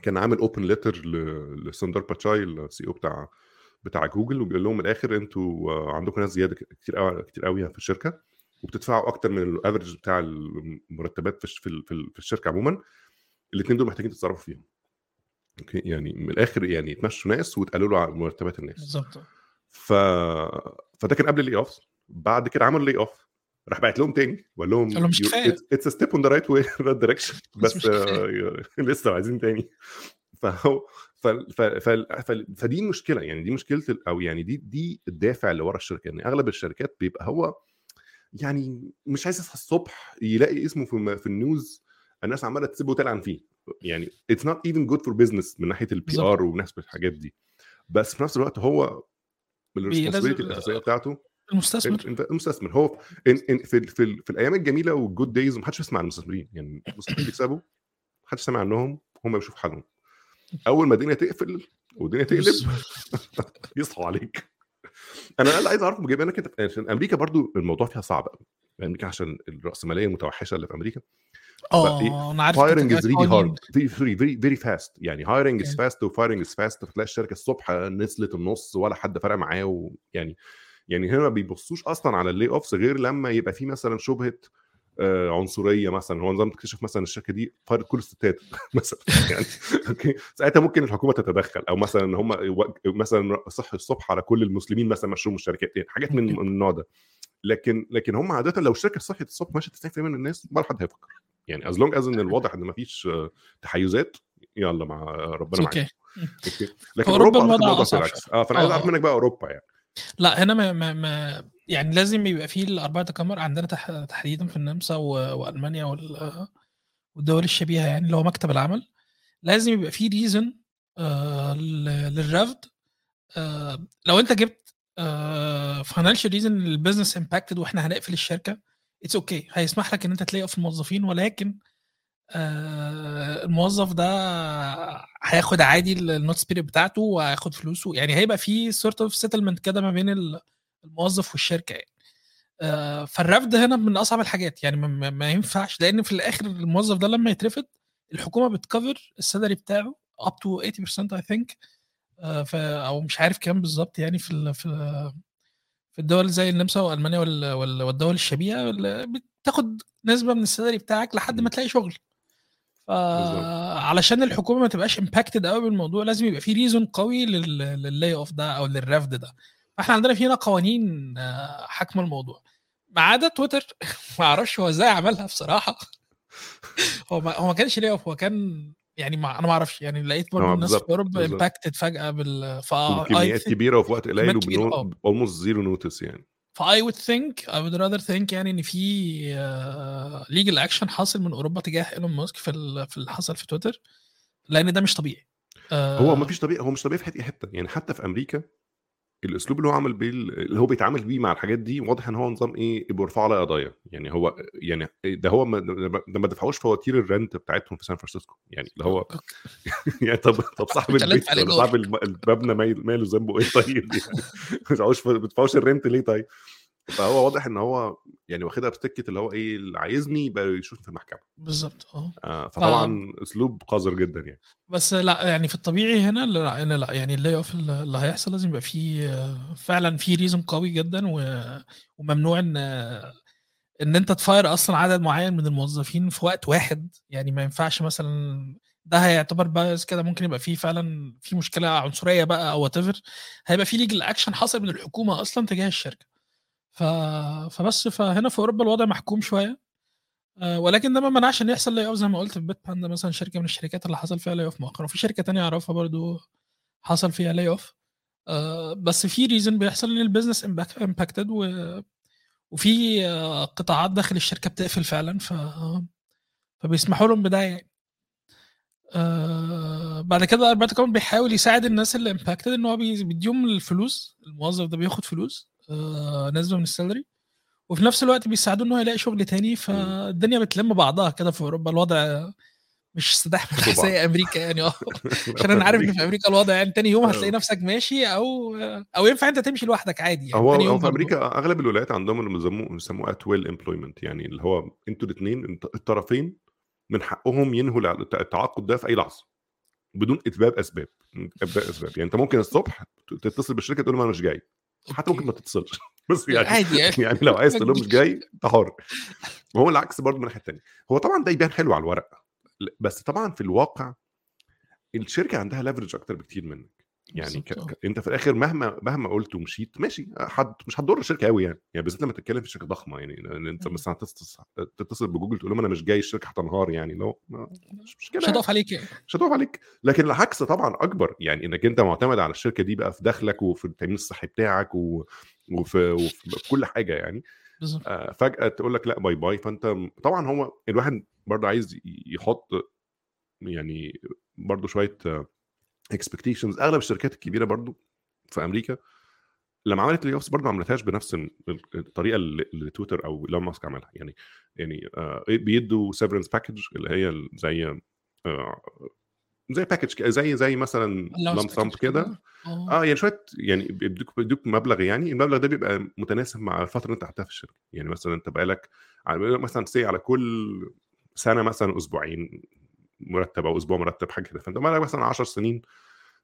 كان عامل open letter لسندر باتشاي ال CEO بتاع بتاع جوجل وبيقول لهم من الآخر أنتوا عندكم ناس زيادة كتير قوي كتير قوي في الشركة وبتدفعوا أكتر من ال average بتاع المرتبات في في الشركة عموما. الاثنين دول محتاجين تتصرفوا فيهم. okay؟ يعني من الآخر يعني تمشوا ناس وتقللوا على مرتبات الناس. بالظبط. ف فده كان قبل ال layoff بعد كده عملوا ال layoff راح بعت لهم تاني وقال لهم قال مش كفاية. it's step on the right way that direction بس لسه عايزين تاني. فهو. فدي مشكلة يعني دي مشكلة أو يعني دي دي الدافع اللي ورا الشركة. يعني أغلب الشركات بيبقى هو يعني مش عايز يصحى الصبح يلاقي اسمه في, في ال news الناس عمالة تسيبه وتلعن فيه. يعني it's not even good for business من ناحية ال PR ومن ناحيه الحاجات دي. بس في نفس الوقت هو ال responsibility الأساسية بتاعته المستثمر. المستثمر. هو إن إن في, في, في الأيام الجميلة وال good days ما حدش بيسمع عن المستثمرين. يعني المستثمرين بيكسبوا ما حدش سمع عنهم هم بيشوفوا حالهم أول ما الدنيا تقفل والدنيا تقلب يصحوا عليك. أنا اللي عايز اعرف بما انك انت عشان أمريكا برضو الموضوع فيها صعب قوي أمريكا عشان الرأسمالية المتوحشة اللي في أمريكا. آه أنا عارف hiring is really hard very very very fast يعني hiring is fast و firing is fast فتلاقي الشركة الصبح نزلت النص ولا حد فرق معاه ويعني يعني هنا ما بيبصوش أصلا على ال layoffs غير لما يبقى في مثلا شبهة عنصرية مثلا. هو نظام تكتشف مثلا الشركة دي فارض كل الستات مثلا يعني. okay؟ ساعتها ممكن الحكومة تتدخل أو مثلا هم مثلا صح الصبح على كل المسلمين مثلا مشروع الشركات يعني حاجات من النوع ده. لكن لكن هم عاده لو الشركة صحيت الصبح ماشية 90% من الناس ولا حد هيفكر. يعني as long as إن الواضح إن ما فيش تحيزات يلا مع ربنا معاك. okay؟ لكن أوروبا الوضع آه فأنا عايز اعرف آه. منك بقى أوروبا يعني. لا هنا ما, ما, ما يعني لازم يبقى في ال Arbeiterkammer عندنا تحديدا في النمسا وألمانيا والدول الشبيهة يعني اللي هو مكتب العمل. لازم يبقى في reason آه للرفد. آه لو أنت جبت financial reason لل business impacted وإحنا هنقفل الشركة it's okay okay. هيسمح لك إن أنت ت lay off الموظفين ولكن آه الموظف ده هياخد عادي ال notice period بتاعته وهياخد فلوسه. يعني هيبقى في sort of settlement كده ما بين الموظف والشركة يعني. آه فالرفد هنا من أصعب الحاجات. يعني ما, ما ينفعش لأن في الآخر الموظف ده لما يترفد الحكومة بت cover ال salary بتاعه up to 80% I think أو مش عارف كام بالظبط يعني في في في الدول زي النمسا وألمانيا والدول الشبيهة بتاخد نسبة من ال salary بتاعك لحد ما تلاقي شغل. فعلشان الحكومة ما تبقاش impacted قوي بالموضوع لازم يبقى في reason قوي لل layoff ده أو للرفد ده. فاحنا عندنا فينا قوانين آه، حاكمه الموضوع. ما عدا تويتر ما أعرفش هو إزاي عملها بصراحة. هو ما هو ما كانش ليه هو كان يعني ما أنا ما أعرفش يعني لقيت برضه آه، الناس في اوروبا. impacted فجأة بال ف وبكميات كبيرة وفي وقت قليل كميات آه. almost zero notice يعني. ف I would think I would rather think يعني إن في legal action حاصل من أوروبا تجاه إيلون ماسك في في اللي حصل في تويتر لأن ده مش طبيعي. آه، هو ما فيش طبيعي هو مش طبيعي في حتة حتة يعني حتى في أمريكا الأسلوب اللي هو عمل بيه اللي هو بيتعامل بيه مع الحاجات دي واضح إن هو نظام إيه بيرفعوا عليه قضايا. يعني هو يعني ده هو ما ده ما دفعوش فواتير ال rent بتاعتهم في سان فرانسيسكو. يعني اللي هو يعني طب طب صاحب البيت ولا. صاحب الم- المبنى ماله ذنبه إيه طيب؟ يعني ما بتدفعوش ال rent ليه طيب؟ فهو واضح إن هو يعني واخدها بسكة اللي هو إيه اللي عايزني يبقى يشوف في المحكمة. بالظبط آه فطبعا أسلوب قذر جدا يعني. بس لأ يعني في الطبيعي هنا لا إن لأ يعني ال layoff اللي هيحصل لازم يبقى فيه فعلا في reason قوي جدا و- وممنوع إن إن أنت ت fire أصلا عدد معين من الموظفين في وقت واحد. يعني ما ينفعش مثلا ده هيعتبر بقى كده ممكن يبقى فيه فعلا في مشكلة عنصرية بقى أو وات هيبقى في legal action حصل من الحكومة أصلا تجاه الشركة. ف... فبس فهنا في أوروبا الوضع محكوم شوية. آه، ولكن ده ما منعش إن يحصل layoff زي ما قلت في Bitpanda مثلا شركة من الشركات اللي حصل فيها layoff مؤخرا. وفي شركة تانية أعرفها برضو حصل فيها layoff بس في reason بيحصل إن ال business impacted و... وفي آه، قطاعات داخل الشركة بتقفل فعلا. ف فبيسمحوا لهم بده يعني. آه بعد كده كمان بيحاول يساعد الناس اللي impacted إن هو بي- بيديهم الفلوس الموظف ده بياخد فلوس. آه نسبة من ال salary. وفي نفس الوقت بيساعدوه إن هو يلاقي شغل تاني فالدنيا بتلم بعضها كده في أوروبا. الوضع مش طبعاً. زي أمريكا يعني. آه. عشان أنا عارف إن في أمريكا الوضع يعني تاني يوم هتلاقي نفسك ماشي أو أو ينفع أنت تمشي لوحدك عادي يعني. هو تاني يوم هو في. أمريكا أغلب الولايات عندهم اللي بيسموه بيسموه at-will employment يعني اللي هو أنتوا الاثنين الطرفين من حقهم ينهوا التعاقد ده في أي لحظة. بدون أسباب ابداء أسباب. يعني أنت ممكن الصبح تتصل بالشركة تقول لهم أنا مش جاي. حتى ممكن ما تتصلش. بس يعني عادي يعني. يعني لو عايز تقول مش جاي انت حر. وهو العكس برضه من الناحية الثانية هو طبعا ده يبان حلو على الورق. بس طبعا في الواقع الشركة عندها leverage أكتر بكتير منك. يعني ك... بالظبط، ك... أنت في الآخر مهما مهما قلت ومشيت ماشي حد مش هتضر الشركة قوي يعني. يعني بالذات لما تتكلم في شركة ضخمة يعني أنت مم. مثلا تتصل بجوجل تقول لهم أنا مش جاي الشركة هتنهار يعني لو ما... مش مشكلة مش يعني. هتقف عليك يعني. مش هتقف عليك. لكن العكس طبعا أكبر يعني إنك أنت معتمد على الشركة دي بقى في دخلك وفي التأمين الصحي بتاعك و... وفي... وفي كل حاجة يعني. بالظبط. آه، فجأة تقول لك لأ bye bye. فأنت طبعا هو الواحد برضه عايز يحط يعني برضه شوية expectations أغلب الشركات الكبيرة برضه في أمريكا لما عملت layoffs برضه ما عملتهاش بنفس ال- الطريقة اللي تويتر أو إيلون ماسك عملها. يعني يعني آه بيدوا severance package اللي هي زي آه زي package زي زي مثلا لمسم package كده؟ آه. آه يعني شوية يعني بيدوك بيدوك مبلغ يعني المبلغ ده بيبقى متناسب مع الفترة اللي أنت قعدتها في الشركة. يعني مثلا أنت بقالك مثلا سي على كل سنة مثلا أسبوعين. مرتب أو أسبوع مرتب حاجة كده فأنت بقالك مثلا 10 سنين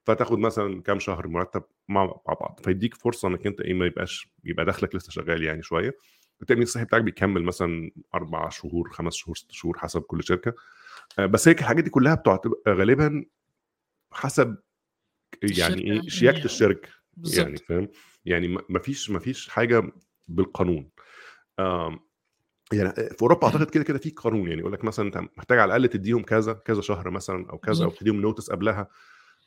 فتاخد مثلا كام شهر مرتب مع بعض فيديك فرصة إنك أنت إيه ما يبقاش يبقى دخلك لسه شغال يعني شوية التامين الصحي بتاعك بيكمل مثلا أربع شهور خمس شهور ست شهور حسب كل شركة. آه، بس هيك الحاجات دي كلها بتعتبر غالبا حسب يعني إيه الشركة شياكة يعني- الشركة بالظبط. يعني فاهم؟ يعني ما فيش ما فيش حاجة بالقانون. يعني في أوروبا أعتقد كده كده في قانون يعني يقول لك مثلا أنت محتاج على الأقل تديهم كذا كذا شهر مثلا أو كذا أو. تديهم notice قبلها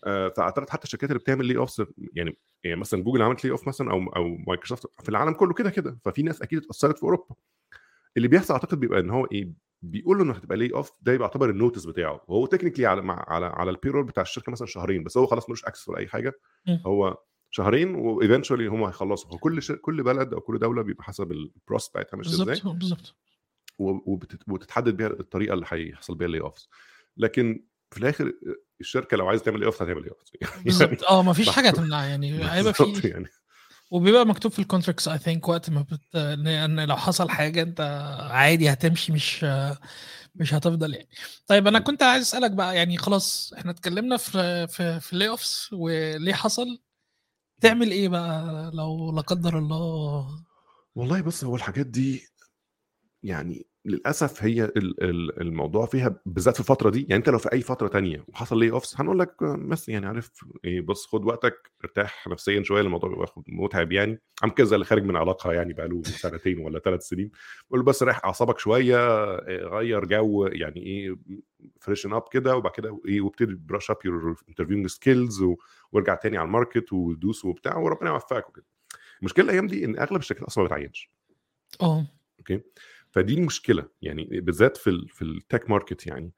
آه، فأعتقد حتى الشركات اللي بتعمل layoffs يعني يعني مثلا جوجل عملت layoff مثلا أو أو مايكروسوفت في العالم كله كده كده ففي ناس أكيد اتأثرت في أوروبا اللي بيحصل أعتقد بيبقى إن هو إيه بيقول له إنه هتبقى layoff ده يبقى يعتبر ال notice بتاعه وهو technically على على على ال payroll بتاع الشركة مثلا شهرين بس هو خلاص ملوش access ولا أي حاجة. هو شهرين و eventually هم هيخلصوا. هو كل شر... كل بلد أو كل دولة بيبقى حسب ال process بتاعتها ماشيه إزاي. بالظبط بالظبط وبتت- وتتحدد بيها الطريقة اللي هيحصل بيها ال layoffs لكن في الآخر الشركة لو عايزة تعمل layoffs هتعمل layoffs بالظبط آه ما فيش حاجة تمنع يعني هيبقى في يعني. وبيبقى مكتوب في ال contracts I think وقت ما بت... ان لو حصل حاجة أنت عادي هتمشي مش مش هتفضل يعني. طيب أنا كنت عايز أسألك بقى يعني خلاص إحنا اتكلمنا في في في ال layoffs وليه حصل؟ تعمل إيه بقى لو لا قدر الله؟ والله بص هو الحاجات دي يعني للأسف هي ال- ال- الموضوع فيها بالذات في الفترة دي يعني أنت لو في أي فترة تانية وحصل layoffs هنقول لك بس يعني عارف إيه بص خد وقتك ارتاح نفسيا شوية الموضوع بيبقى متعب يعني. عم كذا اللي خارج من علاقه يعني بقى له سنتين ولا ثلاث سنين بقول بس ريح أعصابك شوية إيه، غير جو يعني إيه freshen up كده وبعد كده إيه وابتدي brush up your interviewing skills وارجع تاني على ال market ودوس وبتاع وربنا يوفقك وكده. المشكلة الأيام دي إن أغلب الشركات أصلا ما بتعينش. آه. أوكي؟ فدي المشكلة يعني بالذات في ال في ال tech market يعني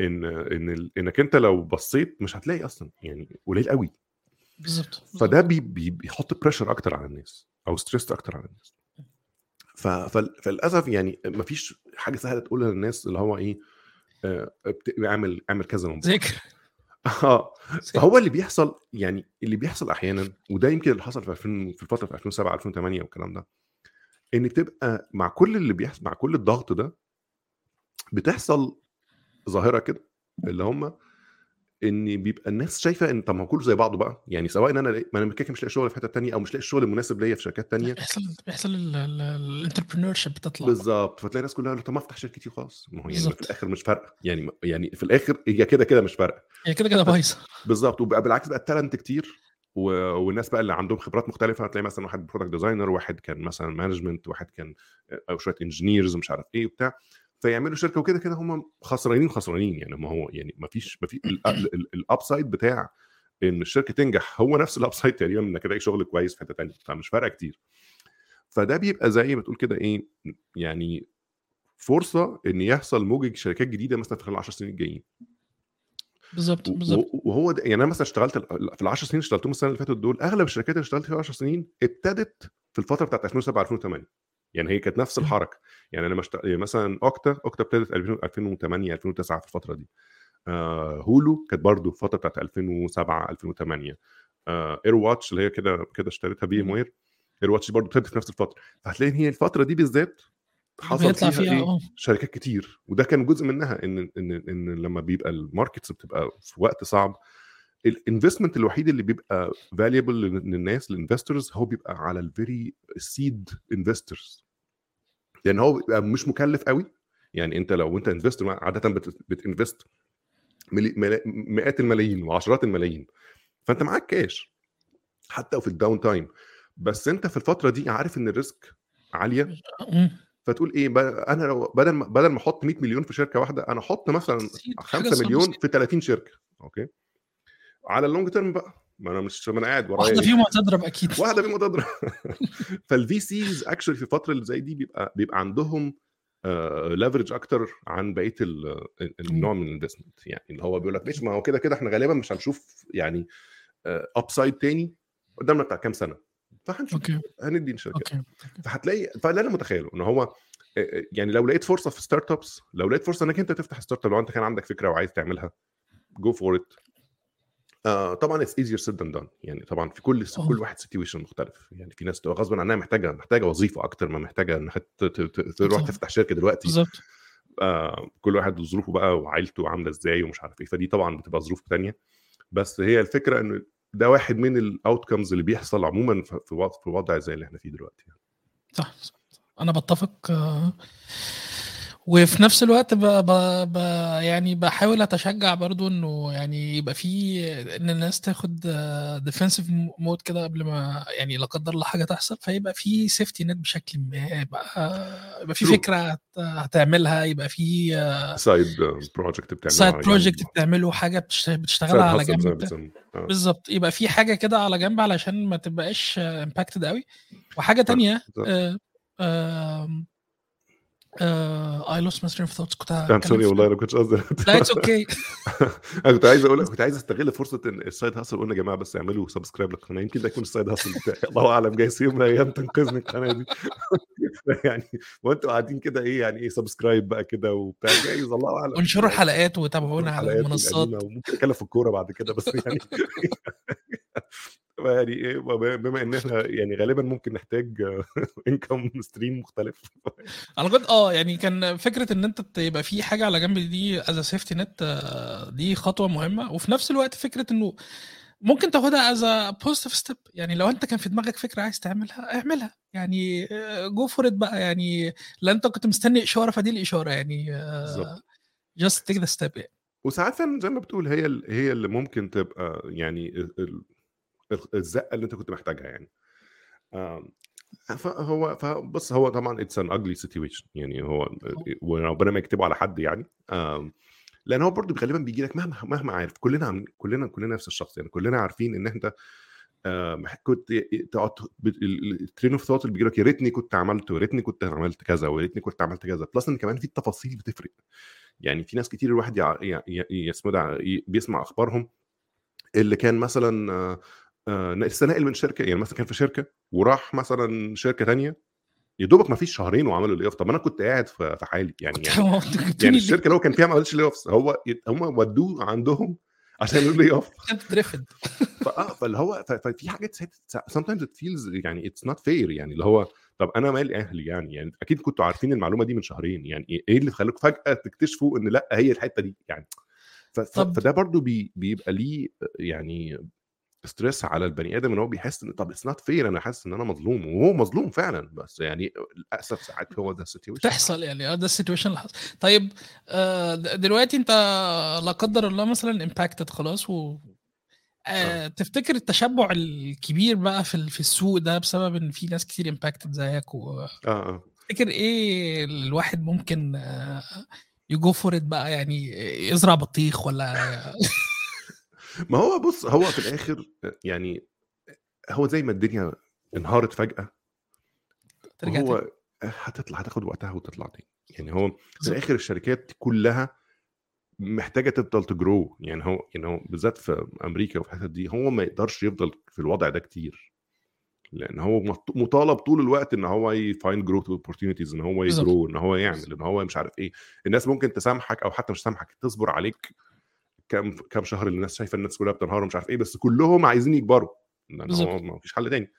إن إن ال- إنك أنت لو بصيت مش هتلاقي أصلا يعني قليل قوي بالظبط فده بي بي بيحط pressure أكتر على الناس أو stress أكتر على الناس. فللأسف يعني مفيش حاجة سهلة تقولها للناس اللي هو إيه آه، اعمل اعمل كذا من. ذاكر. آه فهو اللي بيحصل يعني اللي بيحصل أحيانا وده يمكن اللي حصل في 2000 في الفترة في 2007 2008 والكلام ده إن تبقى مع كل اللي بيحصل مع كل الضغط ده بتحصل ظاهرة كده اللي هم إن بيبقى الناس شايفة إن طب ما هو كله زي بعضه بقى يعني سواء إن أنا لاقي- ما أنا كده مش لاقي شغل في حتة تانية أو مش لاقي الشغل المناسب ليا في شركات تانية. بيحصل بيحصل الانتربرنور شيب بتطلع بالظبط فتلاقي الناس كلها طب ما أفتح شركتي وخلاص ما هو يعني في. الآخر مش فارقة يعني يعني في الآخر هي كده كده مش فارقة. هي كده كده بايظة. بالظبط وبقى بالعكس بقى ال talent كتير. و... والناس بقى اللي عندهم خبرات مختلفة هتلاقي مثلا واحد product designer واحد كان مثلا management واحد كان أو شوية engineers مش عارف إيه وبتاع فيعملوا شركة وكده كده هم خسرانين خسرانين يعني ما هو يعني ما فيش ما في ال upside بتاع إن الشركة تنجح هو نفس ال upside تقريبا إنك تلاقي شغل كويس في حتة ثانية فمش فارقة كتير. فده بيبقى زي ما تقول كده إيه يعني فرصة إن يحصل موجة شركات جديدة مثلا في خلال 10 سنين الجايين. بالظبط بالظبط وهو ده يعني أنا مثلا اشتغلت في ال 10 سنين اشتغلتهم السنة اللي فاتت دول أغلب الشركات اللي اشتغلت فيها 10 سنين ابتدت في الفترة بتاعت 2007 2008 يعني هي كانت نفس. الحركة. يعني أنا مشت... يعني مثلا اوكتا اوكتا ابتدت 2000 2008 2009 في الفترة دي. آه هولو كانت برضو في الفترة بتاعت 2007 2008 آه AirWatch اللي هي كده كده اشتريتها VMware، AirWatch برضو ابتدت في نفس الفترة. فهتلاقي إن هي الفترة دي بالذات حصل فيها, فيها إيه؟ آه. شركات كتير. وده كان جزء منها إن إن إن لما بيبقى ال markets بتبقى في وقت صعب ال investment الوحيد اللي بيبقى valuable للناس لل investors هو بيبقى على ال very seed investors لأن هو بيبقى مش مكلف قوي. يعني أنت لو أنت investor عاده بت- بت invest مئات الملايين وعشرات الملايين. فأنت معاك كاش حتى في ال downtime بس أنت في الفترة دي عارف إن ال risk عالية. فتقول إيه أنا لو بدل ما بدل ما أحط 100 مليون في شركة واحدة أنا أحط مثلا بسيط، حاجة 5 سهلة مليون. في 30 شركة أوكي؟ على ال long term بقى ما أنا مش ما أنا قاعد ورايا واحدة إيه؟ فيهم هتضرب أكيد. واحدة فيهم تضرب فال VCs actually في الفترة اللي زي دي بيبقى بيبقى عندهم leverage أكتر عن بقية ال- ال- النوع من ال investment يعني اللي هو بيقول لك ماشي ما هو كده كده إحنا غالبا مش هنشوف يعني upside تاني قدامنا بتاع كام سنة. فهنشوف okay. هندي الشركات okay. فهتلاقي فاللي أنا متخيله ان هو آه، يعني لو لقيت فرصة في startups لو لقيت فرصة إنك أنت تفتح startup لو أنت كان عندك فكرة وعايز تعملها go for it طبعا it's easier said than done يعني طبعا في كل آه. كل واحد situation مختلف. يعني في ناس تبقى غصب عنها محتاجة محتاجة وظيفة أكتر ما محتاجة إنها تروح. تفتح شركة دلوقتي. بالظبط. آه كل واحد ظروفه بقى وعائلته عاملة إزاي ومش عارف إيه. فدي طبعا بتبقى ظروف تانية. بس هي الفكرة إنه ده واحد من ال outcomes اللي بيحصل عموما في وضع زي اللي إحنا فيه دلوقتي صح صح. أنا بتفق آه، وفي نفس الوقت ب... ب... ب... يعني بحاول أتشجع برضو إنه يعني يبقى في إن الناس تاخد defensive mode كده قبل ما يعني لا قدر الله حاجة تحصل فيبقى في safety net بشكل ما يبقى يبقى في. فكرة هت- هتعملها يبقى في side project بتعمله side. project بتعمله حاجة بتشتغلها على جنب. آه. بالظبط يبقى في حاجة كده على جنب علشان ما تبقاش impacted قوي وحاجة تانية بالظبط. I lost my stream of thoughts كنت sorry في- والله أنا ما كنتش قصدي لا it's okay أنا كنت عايز أقول كنت عايز أستغل فرصة إن ال side hustle قلنا يا جماعة بس اعملوا subscribe للقناة يمكن ده يكون ال side hustle بتاعي. الله أعلم جاي يوم من الأيام تنقذني القناة دي. يعني وانتوا قاعدين كده إيه يعني إيه subscribe بقى كده وبتاع؟ جايز الله أعلم. وانشروا الحلقات وتابعونا على المنصات. وممكن اتكلم في الكورة بعد كده بس يعني يعني إيه بما إن إحنا يعني غالبا ممكن نحتاج income stream مختلف. أنا كنت آه يعني كان فكرة إن أنت يبقى في حاجة على جنب دي as safety net دي خطوة مهمة. وفي نفس الوقت فكرة إنه ممكن تاخدها as positive step يعني لو أنت كان في دماغك فكرة عايز تعملها اعملها. يعني go for بقى. يعني لا أنت كنت مستني إشارة فدي الإشارة. يعني just take the step يعني وساعات زي ما بتقول هي هي اللي ممكن تبقى يعني الزقة اللي أنت كنت محتاجها يعني. فهو فبص هو طبعا it's an ugly situation يعني هو وربنا ما يكتبه على حد يعني. لأن هو برضه غالبا بيجي لك مهما مهما عارف كلنا عم كلنا كلنا نفس الشخص يعني. كلنا عارفين إن انت كنت تقعد ال train of thought اللي بيجي لك يا ريتني كنت عملت ويا ريتني كنت عملت كذا ويا ريتني كنت عملت كذا. plus إن كمان في التفاصيل بتفرق. يعني في ناس كتير الواحد يع... ي... ي... اسمه ده ي- بيسمع أخبارهم اللي كان مثلا آه، لسه ناقل من شركة يعني مثلا كان في شركة وراح مثلا شركة تانية يا دوبك ما فيش شهرين وعملوا lay off طب أنا كنت قاعد في حالي. يعني يعني يعني؟ الشركة اللي هو كان فيها ما عملتش layoffs هو هم ودوه عندهم عشان يقولوا lay off فآه فاللي هو ففي حاجات sometimes it feels يعني it's not fair. يعني اللي هو طب أنا مالي أهلي يعني؟ يعني أكيد كنتوا عارفين المعلومة دي من شهرين. يعني إيه إيه اللي خلاكم فجأة تكتشفوا إن لأ هي الحتة دي؟ يعني فده برضو بي بيبقى ليه يعني stress على البني آدم إن هو بيحس إن طب it's not fair أنا حاسس إن أنا مظلوم وهو مظلوم فعلا بس يعني للأسف ساعات هو ده ال situation تحصل يعني آه ده ال situation اللي حصل. طيب آه، دلوقتي أنت لا قدر الله مثلا impacted خلاص و آه، تفتكر التشبع الكبير بقى في في السوق ده بسبب إن في ناس كتير impacted زيك وتفتكر آه آه. إيه الواحد ممكن ي go for بقى؟ يعني يزرع بطيخ ولا ما هو بص هو في الآخر يعني هو زي ما الدنيا انهارت فجأة ترجع هو هتطلع هتاخد وقتها وتطلع تاني. يعني هو في. الآخر الشركات كلها محتاجة تفضل ت grow يعني هو يعني هو بالذات في أمريكا وفي الحتت دي هو ما يقدرش يفضل في الوضع ده كتير. لأن هو مط- مطالب طول الوقت إن هو ي find growth opportunities إن هو. ي grow إن هو يعمل إن هو مش عارف إيه. الناس ممكن تسامحك أو حتى مش تسامحك تصبر عليك كام كام شهر اللي الناس شايفة الناس كلها بتنهار ومش عارف إيه بس كلهم عايزين يكبروا. بالظبط. ما فيش حل تاني.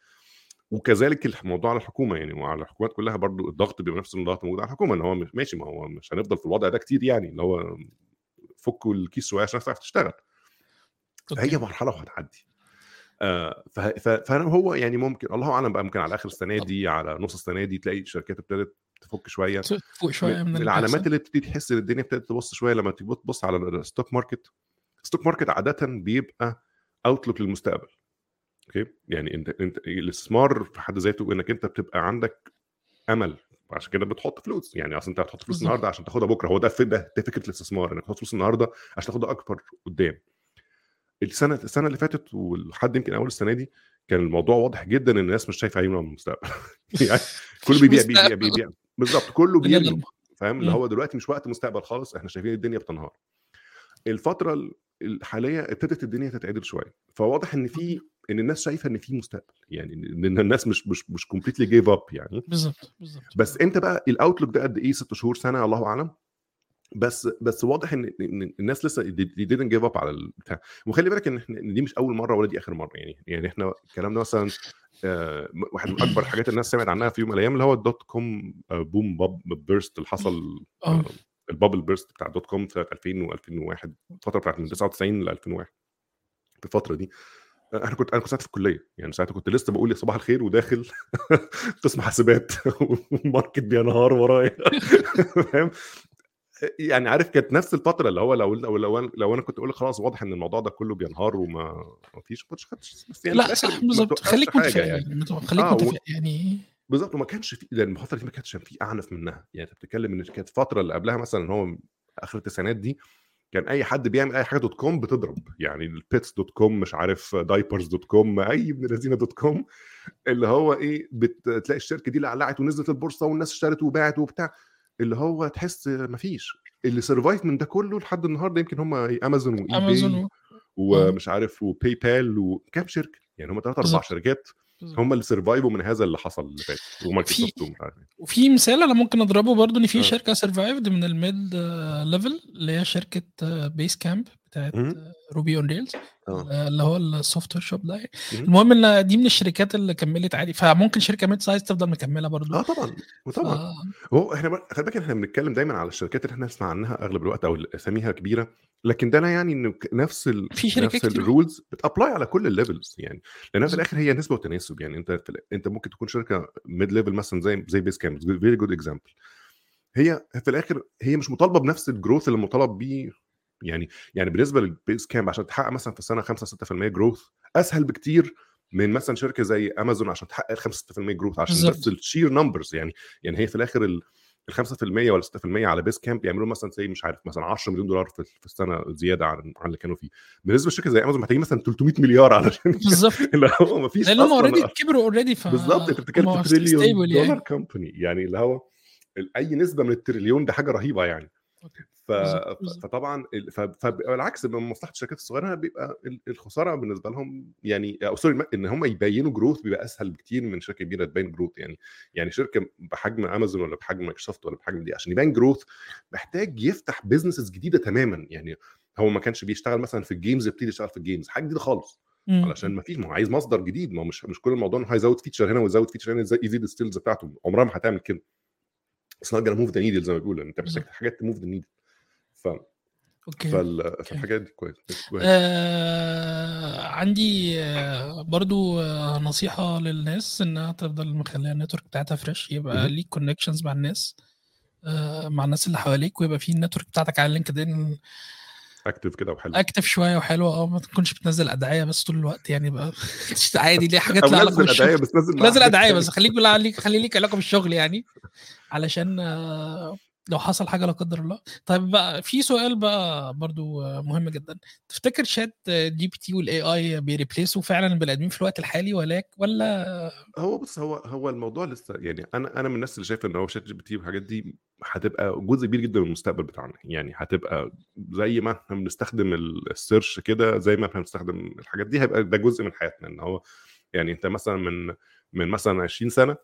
وكذلك الموضوع على الحكومة يعني وعلى الحكومات كلها برضو الضغط بيبقى نفس الضغط موجود على الحكومة إن هو ماشي ما هو مش هنفضل في الوضع ده كتير يعني اللي هو فكوا الكيس شوية عشان تعرف تشتغل. هي مرحلة وهتعدي. آه ف- ف- فانا هو يعني ممكن الله أعلم بقى ممكن على آخر السنة دي على نص السنة دي تلاقي الشركات ابتدت تفك شوية. فوق شوية من من العلامات. اللي بتبتدي تحس إن الدنيا ابتدت تبص شوية لما تيجي تبص على ال stock market ال stock market عاده بيبقى outlook للمستقبل. أوكي؟ يعني أنت أنت الاستثمار في حد ذاته إنك أنت بتبقى عندك أمل. عشان كده بتحط فلوس. يعني أصل أنت هتحط فلوس. النهارده عشان تاخدها بكرة. هو ده في ده, ده فكرة الاستثمار. إنك تحط فلوس النهارده عشان تاخدها أكبر قدام. السنة السنة اللي فاتت ولحد يمكن أول السنة دي كان الموضوع واضح جدا إن الناس مش شايفة عينهم المستقبل. يعني كله بيبيع بيبيع. بيبيع. بالظبط كله بيرمي ضلمة. فاهم؟ اللي مم. هو دلوقتي مش وقت مستقبل خالص إحنا شايفين الدنيا بتنهار. الفترة ال- الحالية ابتدت الدنيا تتعدل شوية فواضح إن في إن الناس شايفة إن في مستقبل يعني إن الناس مش مش مش completely give up يعني. بالظبط بالظبط بس إمتى بقى ال outlook ده قد إيه؟ ست شهور سنة الله أعلم؟ بس بس واضح إن الناس لسه دي didn't give up على البتاع وخلي بالك إن إحنا دي مش أول مرة ولا دي آخر مرة. يعني يعني إحنا الكلام ده مثلا آه، واحد من أكبر الحاجات الناس سمعت عنها في يوم من الأيام اللي هو ال dot com آه، boom bub burst اللي حصل آه، ال bubble burst بتاع dot com سنه 2000 و2001 الفترة بتاعت من 99 ل 2001 في الفترة دي. أنا كنت أنا كنت ساعتها في الكلية. يعني ساعتها كنت لسه بقول يا صباح الخير وداخل قسم حاسبات وال market بينهار ورايا. فاهم؟ يعني عارف كانت نفس الفترة اللي هو لو لو لو أنا, لو أنا كنت أقول خلاص واضح إن الموضوع ده كله بينهار وما ما فيش كنتش خدتش بس يعني لا صح ما بالظبط خليك متفائل يعني. يعني خليك و... متفائل يعني. بالظبط. وما كانش في لأن الفترة دي ما كانش في أعنف منها. يعني أنت بتتكلم إن كانت الفترة اللي قبلها مثلا هو آخر التسعينات دي كان أي حد بيعمل أي حاجة dot com بتضرب. يعني ال Pets dot com مش عارف Diapers dot com أي ابن الذين dot com اللي هو إيه بتلاقي الشركة دي لعلعت ونزلت البورصة والناس اشترت وباعت وبتاع. اللي هو تحس مفيش. اللي survive من ده كله لحد النهارده يمكن هم امازون واي امازون ومش عارف و PayPal وكام شركة. يعني هم ثلاث أربع شركات. هم اللي survive وا من هذا اللي حصل اللي فات ومايكروسوفت ومش عارف إيه. وفي مثال أنا ممكن أضربه برضو إن في آه. شركة survived من ال mid level اللي هي شركة Basecamp بتاعت. Ruby on Rails اللي هو ال software shop ده. مهم. المهم إن دي من الشركات اللي كملت عادي. فممكن شركة mid size تفضل مكملة برضو. آه طبعا ف... وطبعا هو إحنا خلي بالك إحنا بنتكلم دايما على الشركات اللي إحنا نسمع عنها أغلب الوقت أو أساميها كبيرة. لكن ده لا يعني إنه ك- نفس ال... في شركات نفس ال rules بت apply على كل ال levels يعني. لانها في الآخر هي نسبة وتناسب يعني. أنت في أنت ممكن تكون شركة mid level مثلا زي زي Basecamp very good example هي في الآخر هي مش مطالبة بنفس ال growth اللي مطالب بيه يعني يعني بالنسبة لل Basecamp عشان تحقق مثلا في السنة 5 6% growth أسهل بكتير من مثلا شركة زي امازون عشان تحقق 5 6% growth عشان بس بالظبط ال sheer numbers يعني يعني هي في الآخر ال ال 5% ولا 6% على Basecamp يعملوا مثلا زي مش عارف مثلا 10 مليون دولار في السنة زيادة عن عن اللي كانوا فيه. بالنسبة لشركة زي امازون محتاجين مثلا 300 مليار علشان بالظبط. اللي هو ما فيش لأن هم already كبروا already بالظبط أنت بتتكلم في تريليون دولار يعني. company يعني اللي هو أي نسبة من التريليون ده حاجة رهيبة يعني. ف... فطبعا. فبالعكس من مصلحة الشركات الصغيرة بيبقى ال- الخسارة بالنسبة لهم يعني أو sorry إن هم يبينوا growth بيبقى أسهل بكتير من شركة كبيرة تبين growth يعني يعني شركة بحجم امازون ولا بحجم مايكروسوفت ولا بحجم دي عشان يبين growth محتاج يفتح businesses جديدة تماما يعني هو ما كانش بيشتغل مثلا في ال games يبتدي يشتغل في ال games حاجة جديدة خالص. مم. علشان ما فيش ما هو عايز مصدر جديد ما هو مش مش كل الموضوع إنه هيزود feature هنا ويزود feature هنا يزي- يزيد ال scales بتاعته؟ عمرها ما هتعمل كده. it's not move the needle زي ما بيقولوا أنت محتاج حاجات ت move the needle ف okay فال... okay. فالحاجات دي كويس كويس آه عندي آه برضو آه نصيحة للناس إنها تفضل مخليه ال network بتاعتها fresh يبقى. ليك connections مع الناس آه مع الناس اللي حواليك ويبقى في ال network بتاعتك على LinkedIn active كده وحلو. active شوية وحلوة آه ما تكونش بتنزل أدعية بس طول الوقت يعني بقى. عادي ليه حاجات لها علاقة بالشغل؟ بس نزل أدعية بس خليك بالله عليك خلي ليك علاقة بالشغل يعني. علشان آه، لو حصل حاجة لا قدر الله. طيب بقى في سؤال بقى برضو مهم جدا. تفتكر ChatGPT وال AI بي replace وا فعلا البني ادمين في الوقت الحالي ولاك ولا هو بص هو هو الموضوع لسه يعني أنا أنا من الناس اللي شايف إن هو ChatGPT والحاجات دي هتبقى جزء كبير جدا من المستقبل بتاعنا. يعني هتبقى زي ما إحنا بنستخدم ال search كده زي ما إحنا بنستخدم الحاجات دي هيبقى ده جزء من حياتنا. إن هو يعني أنت مثلا من من مثلا 20 سنة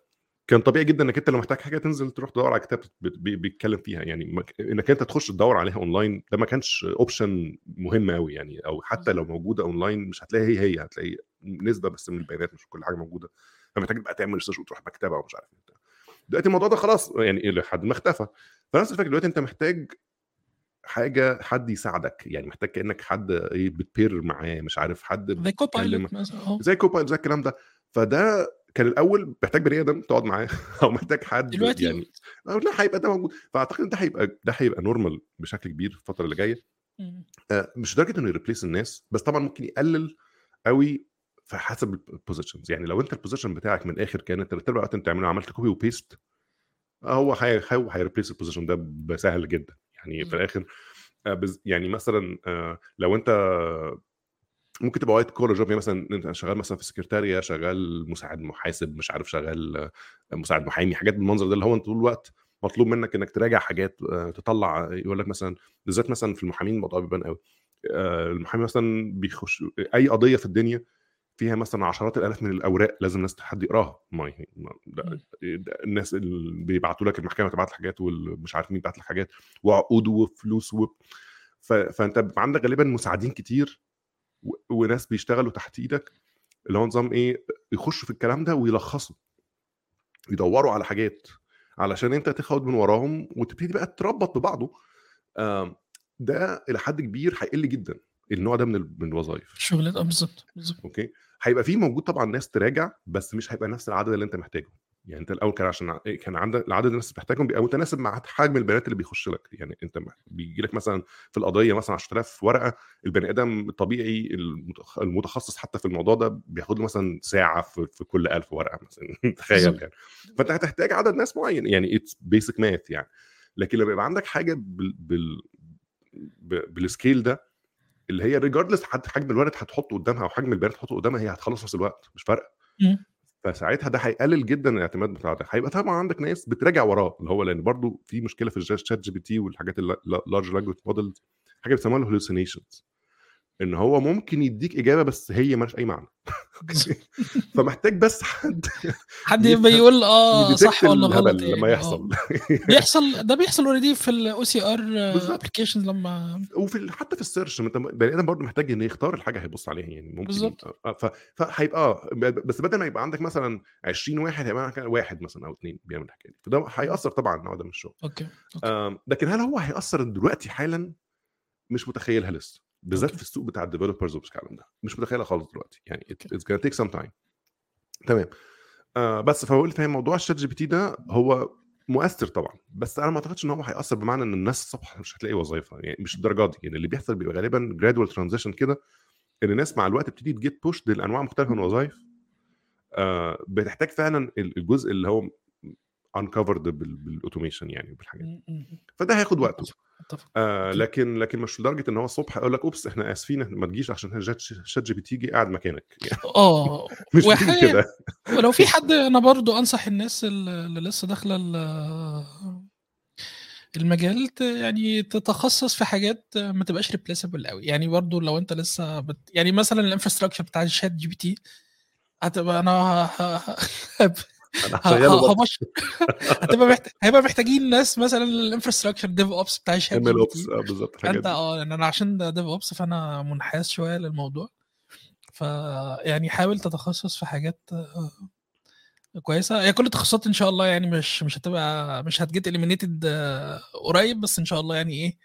كان طبيعي جدا إنك أنت لو محتاج حاجة تنزل تروح تدور على كتاب بيتكلم فيها. يعني إنك أنت تخش تدور عليها اونلاين ده ما كانش option مهم قوي يعني أو حتى لو موجودة اونلاين مش هتلاقي هي هي هتلاقي نسبة بس من البيانات مش كل حاجة موجودة. فمحتاج بقى تعمل research وتروح مكتبة ومش عارف إيه دلوقتي الموضوع ده خلاص يعني لحد ما اختفى. فنفس الفكرة دلوقتي أنت محتاج حاجة حد يساعدك. يعني محتاج كأنك حد إيه بت pair معاه مش عارف حد زي co بتتكلم pilot مثلا آه. زي Copilot زي الكلام ده. فده كان الأول محتاج بني آدم تقعد معاه أو محتاج حد دلوقتي يعني أو لا هيبقى ده موجود فأعتقد ده هيبقى ده هيبقى normal بشكل كبير في الفترة اللي جاية. آه، مش لدرجة إنه ي replace الناس بس طبعا ممكن يقلل قوي في حسب ال positions يعني لو أنت ال position بتاعك من الآخر كان أنت الوقت أنت تعمله عملت copy و paste هو هي هو هي replace ال position ده بسهل جدا يعني في. الآخر آه، يعني مثلا آه، لو أنت ممكن تبقى white collar job يعني مثلا أنت شغال مثلا في سكرتاريا شغال مساعد محاسب مش عارف شغال مساعد محامي حاجات بالمنظر ده اللي هو أنت طول الوقت مطلوب منك إنك تراجع حاجات آه، تطلع يقول لك مثلا بالذات مثلا في المحامين الموضوع بيبان قوي آه، المحامي مثلا بيخش أي قضية في الدنيا فيها مثلا عشرات الآلاف من الأوراق لازم الناس حد يقراها ما الناس اللي بيبعتوا لك المحكمة تبعت لك حاجات والمش عارف مين بعت لك حاجات وعقود وفلوس و... ف... فأنت عندك غالبا مساعدين كتير. وناس بيشتغلوا تحت إيدك اللي هو نظام إيه يخشوا في الكلام ده ويلخصوا يدوروا على حاجات علشان انت تاخد من وراهم وتبتدي بقى تربط ببعضه. ده إلى حد كبير هيقل جدا النوع ده من ال- من الوظائف. شغلات آه بالظبط بالظبط. أوكي؟ هيبقى في موجود طبعا ناس تراجع بس مش هيبقى نفس العدد اللي انت محتاجه. يعني أنت الأول كان عشان ع- كان عندك العدد الناس اللي محتاجهم بيبقى متناسب مع حجم البيانات اللي بيخش لك. يعني أنت بيجي لك مثلا في القضية مثلا 10000 ورقة البني آدم الطبيعي المتخ- المتخصص حتى في الموضوع ده بياخد له مثلا ساعة في, كل 1000 ورقة مثلا. تخيل. يعني. فأنت هتحتاج عدد ناس معين. يعني it's basic math يعني. لكن لما يبقى عندك حاجة بال, بال scale ده اللي هي regardless حجم ال Word هتحطه قدامها أو حجم البيانات هتحطه قدامها هي هتخلص في نفس الوقت. مش فارقة. فساعتها ده هيقلل جدا الاعتماد بتاعك هيبقى طبعا عندك ناس بتراجع وراه اللي هو لأن برضو في مشكلة في ال ChatGPT والحاجات ال large language models حاجة بيسموها ال hallucinations إن هو ممكن يديك إجابة بس هي مالهاش أي معنى. فمحتاج بس حد حد يبقى يقول آه صح ولا غلط؟ الهبل يعني لما آه. يحصل بيحصل ده بيحصل already في ال OCR. applications لما وفي حتى في ال search انت بني آدم برضه محتاج ان يختار الحاجة هيبص عليها يعني ممكن بالظبط. آه، فهيبقى آه ب- بس بدل ما يبقى عندك مثلا 20 واحد هيبقى واحد مثلا أو اثنين بيعمل الحكاية دي. فده هيأثر طبعا على النوع ده من الشغل. okay. آم، لكن هل هو هيأثر دلوقتي حالا؟ مش متخيلها لسه. بالذات. في السوق بتاع ال developers والكلام ده. مش متخيلها خالص دلوقتي. يعني. it's gonna take some time تمام. آه بس فبقول فاهم موضوع ال ChatGPT ده هو مؤثر طبعا. بس أنا ما أعتقدش إن هو هيأثر بمعنى إن الناس الصبح مش هتلاقي وظيفه يعني مش الدرجات دي. يعني اللي بيحصل بيبقى غالبا gradual transition كده إن الناس مع الوقت بتبتدي ت get pushed لأنواع مختلفة من الوظائف آه بتحتاج فعلا الجزء اللي هو انك covered بال automation يعني بالحاجات فده هياخد وقته. آه. لكن لكن مش لدرجة إن هو الصبح يقول لك oops إحنا آسفين ما تجيش عشان Chat ChatGPT جه قاعد مكانك. يعني آه. مش كده. ولو في حد أنا برضو أنصح الناس اللي لسه داخلة ال- المجال يعني تتخصص في حاجات ما تبقاش replaceable قوي يعني برضو لو أنت لسه بت... يعني مثلا ال infrastructure بتاع ال ChatGPT هتبقى أنا أنا هتبقى محتاج هيبقى محتاجين ناس مثلا ال infrastructure DevOps بتاع ال Chat ML Ops بالظبط الحاجات انت دي. آه أنا عشان DevOps فأنا منحاز شوية للموضوع. ف يعني حاول تتخصص في حاجات آه، كويسة. هي كل التخصصات إن شاء الله يعني مش مش هتبقى مش هت get eliminated قريب بس إن شاء الله يعني إيه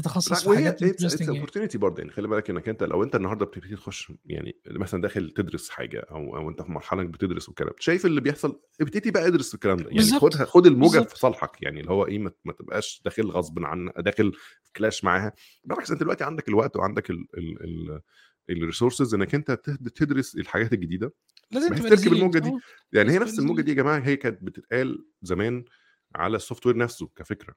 تتخصص في وهي حاجات it's interesting يعني opportunity برضه يعني خلي بالك انك انت لو انت النهارده بتبتدي تخش يعني مثلا داخل تدرس حاجة أو أو انت في مرحلة إنك بتدرس والكلام شايف اللي بيحصل ابتدي بقى ادرس الكلام ده يعني بالظبط. خد خد الموجة بالظبط. في صالحك يعني اللي هو إيه ما, تبقاش داخل غصب عن داخل في clash معاها بالعكس أنت دلوقتي عندك الوقت وعندك ال ال ال ال resources إنك أنت تد- تدرس الحاجات الجديدة لازم تركب. الموجة دي. آه، يعني هي نفس الموجة. دي يا جماعة هي كانت بتتقال زمان على ال software نفسه كفكرة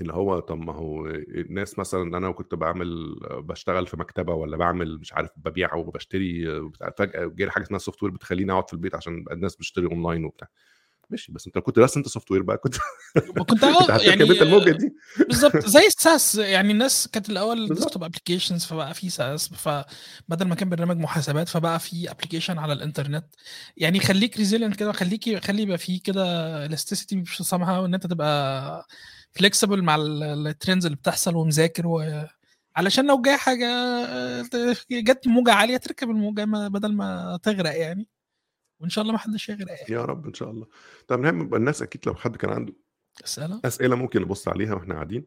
اللي هو طب ما هو الناس مثلا أنا كنت بعمل بشتغل في مكتبة ولا بعمل مش عارف ببيع وبشتري فجأة جالي حاجة اسمها software بتخليني أقعد في البيت عشان الناس بتشتري اونلاين وبتاع. ماشي بس انت لو كنت درست انت software بقى كنت كنت كنت هتركب يعني انت الموجة دي. بالظبط زي ال SaaS يعني الناس كانت الأول. desktop applications فبقى في SaaS فبدل ما كان برنامج محاسبات فبقى في application على الإنترنت. يعني خليك resilient كده خليك خلي يبقى في كده elasticity somehow وان انت تبقى flexible مع ال trends اللي بتحصل ومذاكر و علشان لو جاي حاجة جت موجة عالية تركب الموجة بدل ما تغرق يعني. وإن شاء الله ما حدش يغرق يعني يا رب إن شاء الله. طب نعم يبقى الناس أكيد لو حد كان عنده أسئلة؟ أسئلة ممكن نبص عليها وإحنا قاعدين.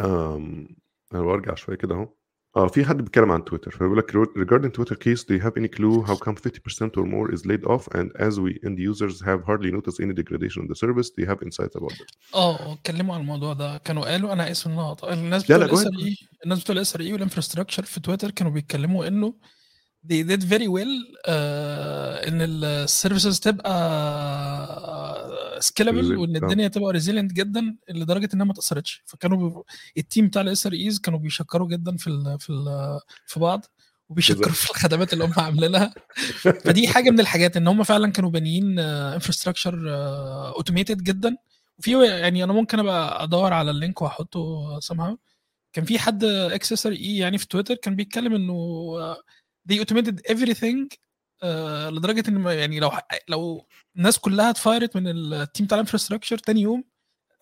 أم... أنا برجع شوية كده أهو. آه في حد بيتكلم عن تويتر فبيقول لك regarding Twitter case do you have any clue how come 50% or more is laid off? And as we end users have hardly noticed any degradation in the service do you have insights about that آه اتكلموا عن الموضوع ده. كانوا قالوا أنا آسف إن أنا الناس بتوع go ال SRE الناس بتوع ال SRE وال infrastructure في تويتر كانوا بيتكلموا إنه they did very well آه إن ال services تبقى scalable Resilient، وإن آه. الدنيا تبقى resilient جدا لدرجة إنها ما تأثرتش فكانوا بي... ال team بتاع ال SREs كانوا بيشكروا جدا في ال... في ال... في بعض وبيشكروا. في الخدمات اللي هم عاملينها فدي حاجة من الحاجات إن هم فعلا كانوا بانيين infrastructure automated جدا وفي يعني أنا ممكن أبقى أدور على ال link وأحطه somehow كان في حد ex SRE يعني في تويتر كان بيتكلم إنه آه، they automated everything آه، لدرجة إن ما- يعني لو لو الناس كلها اتفايرت من ال team بتاع ال infrastructure تاني يوم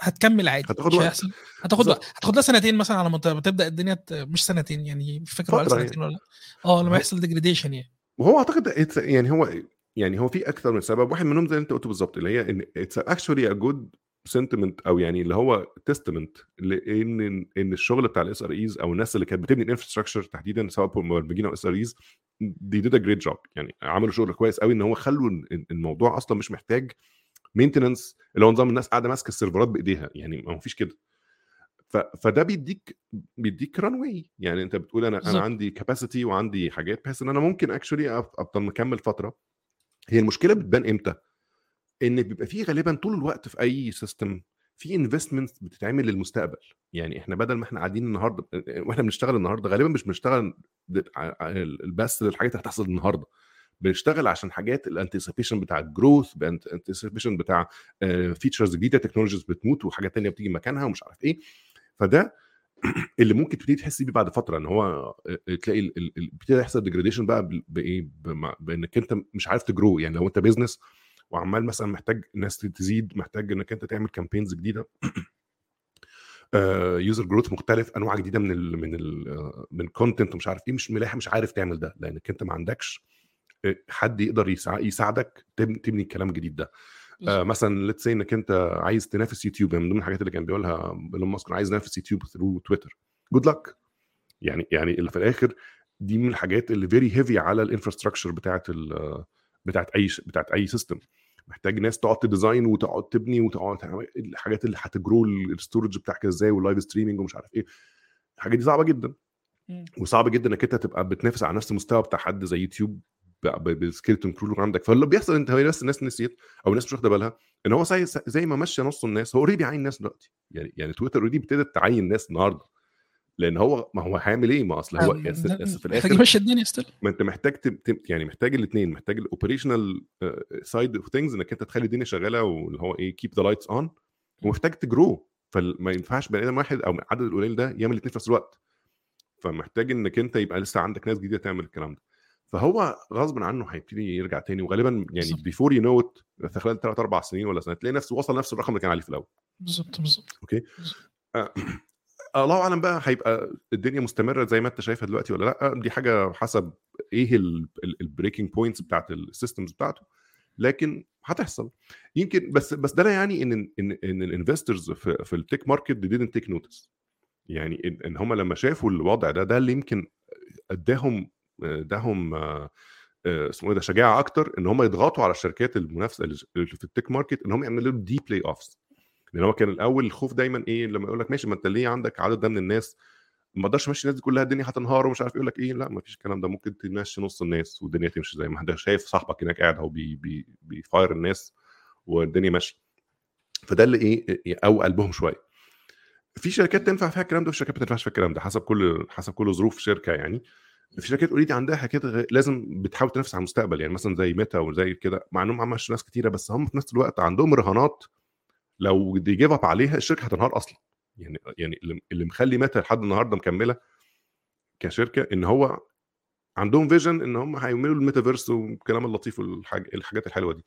هتكمل عادي هتاخد وقت. هيحصل. هتاخد. وقت. هتاخد لها سنتين مثلا على ما تبدأ الدنيا مش سنتين يعني مش فاكر فترة سنتين ولا لأ. آه لما يحصل degradation يعني. وهو أعتقد يعني هو يعني هو في أكثر من سبب. واحد منهم زي اللي أنت قلته بالظبط اللي هي إن it's actually a good sentiment أو يعني اللي هو testament لأن إن الشغل بتاع ال SREs أو الناس اللي كانت بتبني ال infrastructure تحديدا سواء مبرمجين أو SREs they did a great job يعني عملوا شغل كويس قوي إن هو خلوا ال- الموضوع أصلا مش محتاج maintenance اللي هو نظام الناس قاعدة ماسكة السيرفرات بإيديها. يعني ما فيش كده. ف... فده بيديك بيديك runway يعني أنت بتقول أنا. أنا عندي capacity وعندي حاجات بحيث إن أنا ممكن actually أفضل مكمل فترة. هي المشكلة بتبان إمتى؟ إن بيبقى فيه غالبا طول الوقت في أي system في investment بتتعمل للمستقبل. يعني إحنا بدل ما إحنا قاعدين النهارده وإحنا بنشتغل النهارده غالبا مش بنشتغل بس للحاجات اللي هتحصل النهارده. بنشتغل عشان حاجات ال anticipation بتاع ال growth ال anticipation بتاع features جديدة technologies بتموت وحاجات تانية بتيجي مكانها ومش عارف إيه. فده اللي ممكن تبتدي تحس بيه بعد فترة إن هو تلاقي بيبتدي يحصل degradation بقى بإيه بإنك أنت مش عارف ت grow يعني لو أنت business وعمال مثلا محتاج ناس تزيد محتاج إنك أنت تعمل campaigns جديدة. user growth مختلف أنواع جديدة من ال من ال آه، من content ومش عارف إيه مش ملاحق مش عارف تعمل ده لأنك أنت ما عندكش آه، حد يقدر يساع- يساعدك تبني, الكلام الجديد ده. آه مثلا let's say إنك أنت عايز تنافس يوتيوب يعني من ضمن الحاجات اللي كان بيقولها إيلون ماسك عايز أنافس يوتيوب through تويتر good luck يعني يعني اللي في الآخر دي من الحاجات اللي very heavy على ال infrastructure بتاعت بتاعت أي بتاعت أي system محتاج ناس تقعد ت design وتقعد تبني وتقعد تعمل الحاجات اللي هت grow ال storage بتاعك إزاي وال live streaming ومش عارف إيه. الحاجات دي صعبة جدا. وصعب جدا انك انت تبقى بتنافس على نفس المستوى بتاع حد زي يوتيوب بال skeleton crew اللي عندك. فاللي بيحصل انت بس الناس نسيت أو الناس مش واخدة بالها ان هو زي زي ما مشى نص الناس. هو already عين ناس دلوقتي. يعني يعني تويتر already ابتدت تعين ناس النهارده. لأن هو ما هو هيعمل إيه؟ ما أصل هو في محتاج الآخر يمشي الدنيا still ما أنت محتاج team يعني محتاج الاثنين محتاج ال operational side of things إنك أنت تخلي الدنيا شغالة واللي هو إيه keep the lights on ومحتاج ت grow فما ينفعش بني آدم واحد أو العدد القليل ده يعمل الاثنين في نفس الوقت. فمحتاج إنك أنت يبقى لسه عندك ناس جديدة تعمل الكلام ده. فهو غصب عنه هيبتدي يرجع تاني وغالبا يعني. before you know في خلال ثلاث أربع سنين ولا سنة تلاقي نفسه وصل نفس الرقم اللي كان عليه في الأول. بالظبط بالظبط. آه، الله أعلم بقى هيبقى الدنيا مستمرة زي ما أنت شايفها دلوقتي ولا لأ؟ دي حاجة حسب إيه ال breaking points بتاعت ال systems بتاعته. لكن هتحصل. يمكن بس بس ده لا يعني إن إن إن ال investors في, في ال tech market didn't take notes يعني إن, إن هم لما شافوا الوضع ده ده اللي يمكن أداهم أداهم آه، آه، اسمه إيه ده شجاعة أكتر إن هم يضغطوا على الشركات المنافسة اللي في ال tech market إن هم يعملوا لهم the layoffs لأن هو كان الأول الخوف دايما إيه لما يقول لك ماشي ما أنت ليه عندك عدد ده من الناس؟ ما أقدرش أمشي الناس دي كلها الدنيا هتنهار ومش عارف يقول لك إيه لا ما فيش الكلام ده ممكن تمشي نص الناس والدنيا تمشي زي ما انت شايف صاحبك هناك قاعد أهو بي بي بي fire الناس والدنيا ماشية. فده اللي إيه أو قلبهم شوية. في شركات تنفع فيها الكلام ده وفي شركات ما تنفعش فيها الكلام ده حسب كل حسب كل ظروف شركة يعني. في شركات already عندها حاجات لازم بتحاول تنافس على المستقبل يعني مثلا زي ميتا وزي كده مع إنهم عملش ناس كتيرة بس هم في نفس الوقت عندهم رهانات لو they give up عليها الشركة هتنهار أصلا. يعني يعني اللي- مخلي ميتا لحد النهارده مكملة كشركة إن هو عندهم vision إن هم هيعملوا الميتافيرس والكلام اللطيف والحاج الحاجات الحلوة دي.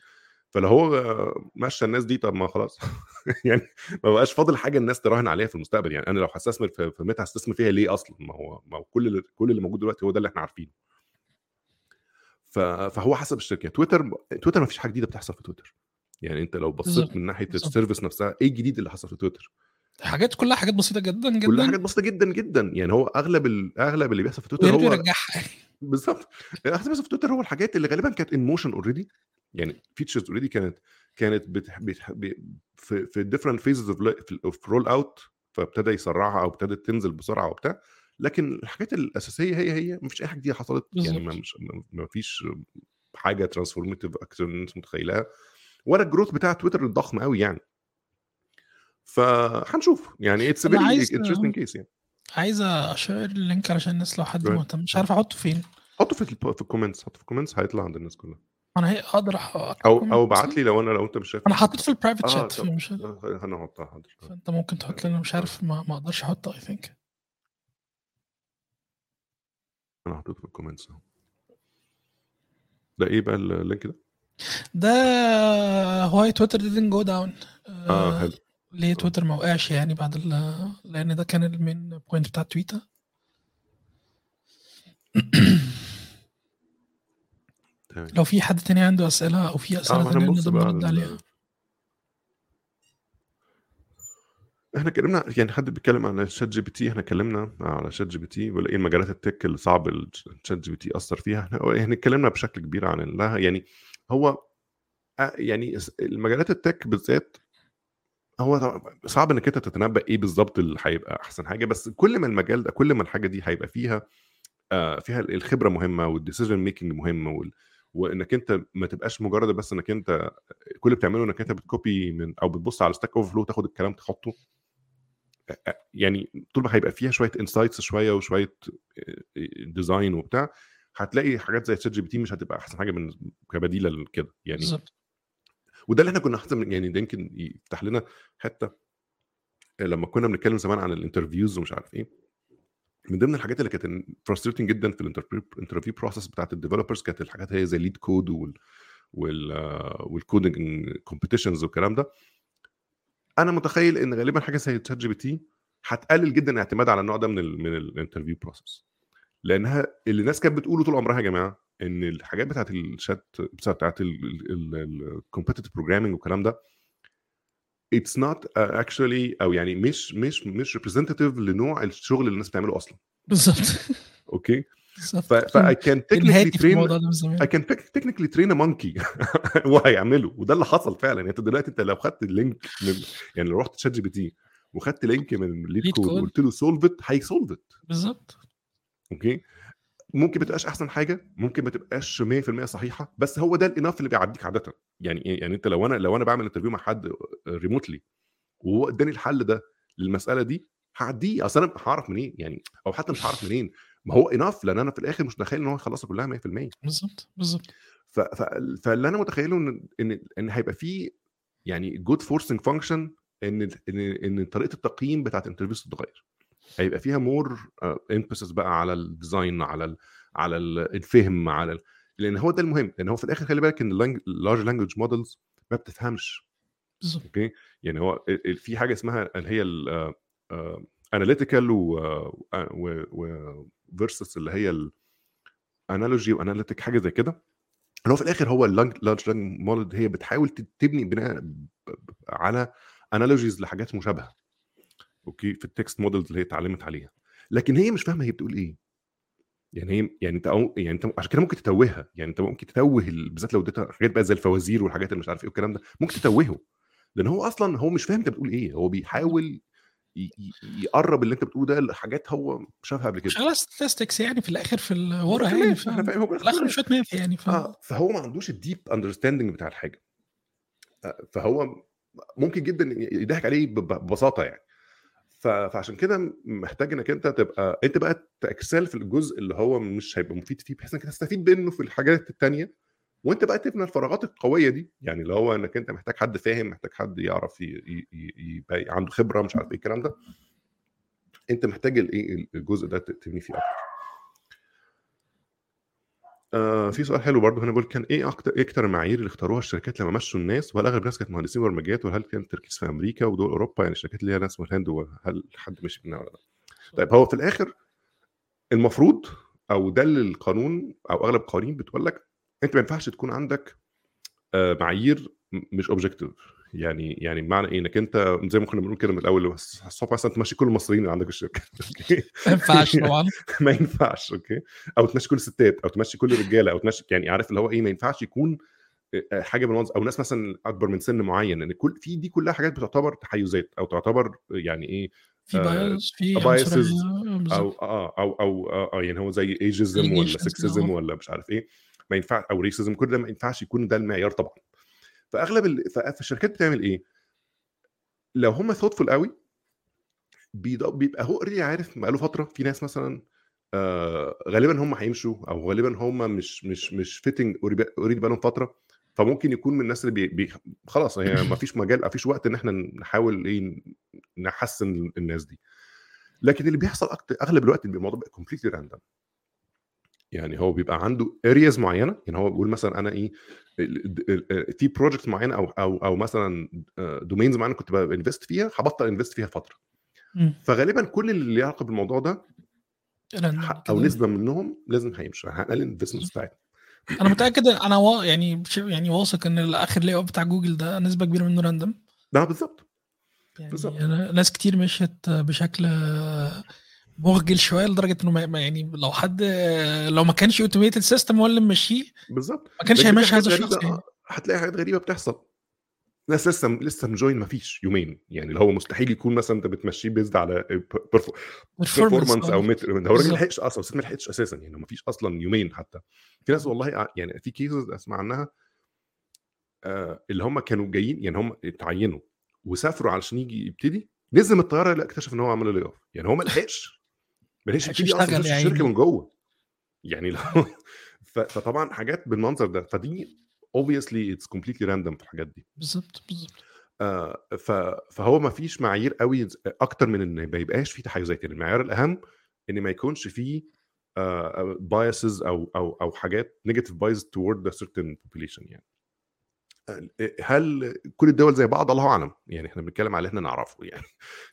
فلو هو مشى الناس دي طب ما خلاص. يعني ما بقاش فاضل حاجة الناس تراهن عليها في المستقبل. يعني أنا لو هستثمر في, ميتا هستثمر فيها ليه أصلا؟ ما هو ما هو كل كل اللي موجود دلوقتي هو ده اللي إحنا عارفينه. فهو حسب الشركة. تويتر تويتر ما فيش حاجة جديدة بتحصل في تويتر. يعني أنت لو بصيت. من ناحية. ال service نفسها إيه الجديد اللي حصل في تويتر؟ حاجات كلها حاجات بسيطة جدا جدا. كلها حاجات بسيطة جدا جدا. يعني هو أغلب ال- أغلب اللي بيحصل في تويتر هو يرجعها بالظبط. اللي بيحصل في تويتر هو الحاجات اللي غالبا كانت in motion already يعني features already كانت كانت بت... بت... ب- في في phases of of roll out فابتدى يسرعها أو ابتدت تنزل بسرعة وبتاع. لكن الحاجات الأساسية هي هي ما فيش أي حاجة جديدة حصلت. يعني ما. مش ما فيش حاجة ترانسفورميتيف أكتر من الناس متخيلها. ولا الجروث بتاع تويتر الضخم قوي يعني. فهنشوف. يعني اتس فيري انترستنج كيس يعني. عايز أشير اللينك علشان الناس لو حد Right. مهتم. مش عارف أحطه فين. حطه في في الكومنتس حطه في الكومنتس هيطلع عند الناس كلها. أنا هي أقدر أو أو comment بعت بس. لي لو أنا لو أنت مش شايف. أنا حطيت في البرايفت شات مش أنا هحطها حاضر. فأنت ممكن تحط لنا مش عارف ما, ما أقدرش أحطه اي ثينك أنا حطيته في ال comments أهو. ده إيه بقى ال link ده؟ ده why تويتر didn't go down. آه حلو. ليه تويتر ما وقعش يعني بعد ال لأن ده كان ال main point بتاع تويتر لو في حد تاني عنده أسئلة أو في أسئلة تانية نقدر نرد على عليها. إحنا اتكلمنا يعني حد بيتكلم عن شات جي بي تي إحنا اتكلمنا على شات جي بي تي وايه المجالات ال tech اللي صعب الشات جي بي تي اثر فيها؟ إحنا إحنا اتكلمنا بشكل كبير عن يعني هو آه، يعني المجالات ال tech بالذات هو صعب إنك أنت تتنبأ إيه بالظبط اللي هيبقى أحسن حاجة بس كل ما المجال ده كل ما الحاجة دي هيبقى فيها آه، فيها الخبرة مهمة وال decision making مهم. وإنك أنت ما تبقاش مجرد بس إنك أنت كل اللي بتعمله إنك أنت بت copy من أو بتبص على Stack Overflow تاخد الكلام تحطه آه، يعني طول ما هيبقى فيها شوية insights شوية وشوية design وبتاع هتلاقي حاجات زي شات جي بي تي مش هتبقى أحسن حاجة من كبديلة لكده يعني بالظبط. وده اللي إحنا كنا أحسن يعني ده يمكن يفتح لنا حتة لما كنا بنتكلم زمان عن ال interviews ومش عارف إيه من ضمن الحاجات اللي كانت frustrating جدا في ال interview process بتاعت ال developers كانت الحاجات هي زي LeetCode وال وال وال coding competitions والكلام ده. أنا متخيل إن غالبا حاجة زي تشات جي بي تي هتقلل جدا الاعتماد على النوع ده من ال من الانترفيو بروسس لأنها اللي الناس كانت بتقوله طول عمرها يا جماعة إن الحاجات بتاعت الشات بتاعت الكومبيتيتيف بروجرامينج والكلام ده اتس نوت اكشولي أو يعني مش مش مش ريبريزنتيف لنوع الشغل اللي الناس بتعمله أصلا. بالظبط. أوكي؟ بالظبط. ف I can technically الهاتي في train الموضوع ده من I زمان can tec- technically train a monkey وهيعمله وده اللي حصل فعلا. يعني أنت دلوقتي أنت لو خدت اللينك من يعني لو رحت شات جي بي تي وخدت link من LeetCode. وقلت له solve it هي solve it بالظبط. أوكي؟ ممكن ما تبقاش أحسن حاجة ممكن ما تبقاش 100% صحيحة بس هو ده ال enough اللي بيعديك عاده. يعني إيه؟ يعني أنت لو أنا لو أنا بعمل interview مع حد remotely وهو اداني الحل ده للمسألة دي هعديه. أصل أنا هعرف منين؟ يعني أو حتى مش هعرف منين؟ ما هو enough لأن أنا في الآخر مش متخيل إن هو يخلصها كلها 100% بالظبط بالظبط. فاللي أنا متخيله إن إن إن هيبقى فيه يعني good forcing function إن إن إن طريقة التقييم بتاعت ال interviews تتغير. هيبقى فيها more emphasis بقى على ال design على ال على ال- الفهم على ال... لأن هو ده المهم لأن هو في الآخر خلي بالك إن ال large language models ما بتفهمش. بالظبط. أوكي يعني هو في حاجة اسمها اللي هي ال analytical و versus اللي هي ال analogy و analytic حاجة زي كده. اللي هو في الآخر هو ال large language model هي بتحاول تبني بناء على analogies لحاجات مشابهة. أوكي؟ في ال text models اللي هي اتعلمت عليها. لكن هي مش فاهمة هي بتقول إيه. يعني هي يعني أنت أو يعني أنت عشان كده ممكن تتوهها. يعني أنت ممكن تتوه ال- بالذات لو اديتها حاجات بقى زي الفوازير والحاجات اللي مش عارف إيه والكلام ده ممكن تتوهه. لأن هو أصلا هو مش فاهم أنت بتقول إيه. هو بيحاول يقرب اللي أنت بتقوله ده لحاجات هو شافها قبل كده. شغاله statistics يعني في الآخر في ال- ورا تمام، يعني في الآخر شوية math يعني ف... آه فهو ما عندوش ال deep understanding بتاع الحاجة. آه، فهو ممكن جدا يضحك عليه ببساطة يعني. فعشان كده محتاج إنك أنت تبقى أنت بقى ت excel في الجزء اللي هو مش هيبقى مفيد فيه بحيث إنك تستفيد منه في الحاجات التانية وأنت بقى تبني الفراغات القوية دي. يعني اللي هو إنك أنت محتاج حد فاهم محتاج حد يعرف يبقى عنده خبرة مش عارف إيه الكلام ده. أنت محتاج الايه الجزء ده تبني فيه أكتر. آه في سؤال حلو برضه. هنا بيقول كان إيه أكتر إيه أكتر المعايير اللي اختاروها الشركات لما مشوا الناس؟ وهل أغلب الناس كانت مهندسين برمجيات وهل كان التركيز في أمريكا ودول أوروبا؟ يعني الشركات اللي هي ناس من الهند وهل حد مشي منها ولا لأ؟ طيب هو في الآخر المفروض أو ده اللي القانون أو أغلب القوانين بتقول لك أنت ما ينفعش تكون عندك آه، معايير مش اوبجكتيف يعني يعني بمعنى إيه؟ إنك أنت زي ما كنا بنقول كده من الأول الصبح مثلا تمشي كل المصريين اللي عندك الشركة أوكي؟ ما ينفعش طبعا. ما ينفعش أوكي؟ أو تمشي كل الستات أو تمشي كل الرجالة أو تمشي يعني عارف اللي هو إيه؟ ما ينفعش يكون آه، حاجة من المنظر أو ناس مثلا أكبر من سن معين ان كل في دي كلها حاجات بتعتبر تحيزات أو تعتبر يعني إيه؟ في آه، bias في عنصرية أو آه أو أو آه آه، يعني هو زي ageism ولا sexism آه. ولا مش عارف إيه ما ينفع أو racism كل ده ما ينفعش يكون ده المعيار طبعا. فأغلب ال... فالشركات بتعمل إيه؟ لو هم thoughtful قوي بيبقى هو already عارف بقاله فترة في ناس مثلا آه غالبا هم هيمشوا أو غالبا هم مش مش مش fitting already بقالهم فترة فممكن يكون من الناس اللي بي بي خلاص هي ما فيش مجال ما فيش وقت إن إحنا نحاول إيه نحسن الناس دي لكن اللي بيحصل أغلب الوقت الموضوع بيبقى completely random يعني هو بيبقى عنده areas معينة يعني هو بيقول مثلا أنا إيه في project معينة أو أو أو مثلا domains معينة كنت ب invest فيها هبطل invest فيها فترة مم. فغالبا كل اللي له علاقة بالموضوع ده أو. نسبة منهم لازم هيمشوا هنقلل ال investment بتاعتنا أنا متأكد أنا وا... يعني يعني واثق إن الآخر layoff بتاع جوجل ده نسبة كبيرة منه random ده بالظبط يعني بالظبط. ناس كتير مشيت بشكل مخجل شوية لدرجة إنه ما يعني لو حد لو ما كانش automated system هو اللي ممشيه بالظبط. ما كانش هيمشي هذا الشخص يعني. آه، هتلاقي حاجات غريبة بتحصل. ناس لسه لسه مجوين ما فيش يومين. يعني اللي هو مستحيل يكون مثلا أنت بتمشيه based على performance أو متر ده هو الراجل. ما لحقش أصلا ما لحقتش أساسا. يعني ما فيش أصلا يومين حتى. في ناس والله يعني في cases أسمع عنها آه اللي هم كانوا جايين يعني هم اتعينوا وسافروا علشان يجي يبتدي نزل من الطيارة لا اكتشف إن هو عمل layoff يعني هو ما لحقش ما لحقش لحقش يبتدي أصلا يخش يا الشركة. من جوه يعني لو فطبعا حاجات بالمنظر ده فدي obviously it's completely random في الحاجات دي بالظبط بالظبط آه. فهو ما فيش معايير قوي أكتر من إن ما يبقاش فيه تحيزات يعني المعيار الأهم إن ما يكونش فيه biases أو أو أو حاجات negative bias toward a certain population يعني هل كل الدول زي بعض؟ الله أعلم. يعني إحنا بنتكلم على اللي إحنا نعرفه يعني.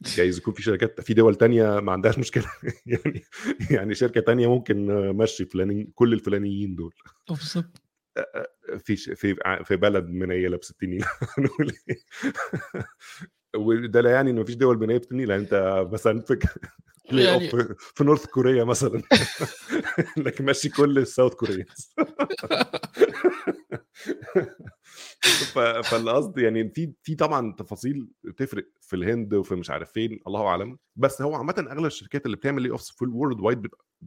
جايز يكون في شركات في دول تانية ما عندهاش مشكلة. يعني يعني شركة تانية ممكن مشي فلاني كل الفلانيين دول. بالظبط. في في في بلد منيله ب 60 نيله هنقول إيه؟ وده لا يعني إن مفيش دول منيله ب 60 نيله أنت مثلا في lay يعني- off في North Korea مثلا. لكن ماشي كل ال South Koreans ف- فالقصد يعني في في طبعا تفاصيل تفرق في الهند وفي مش عارف فين الله أعلم. بس هو عامه أغلب الشركات اللي بتعمل layoffs في ال worldwide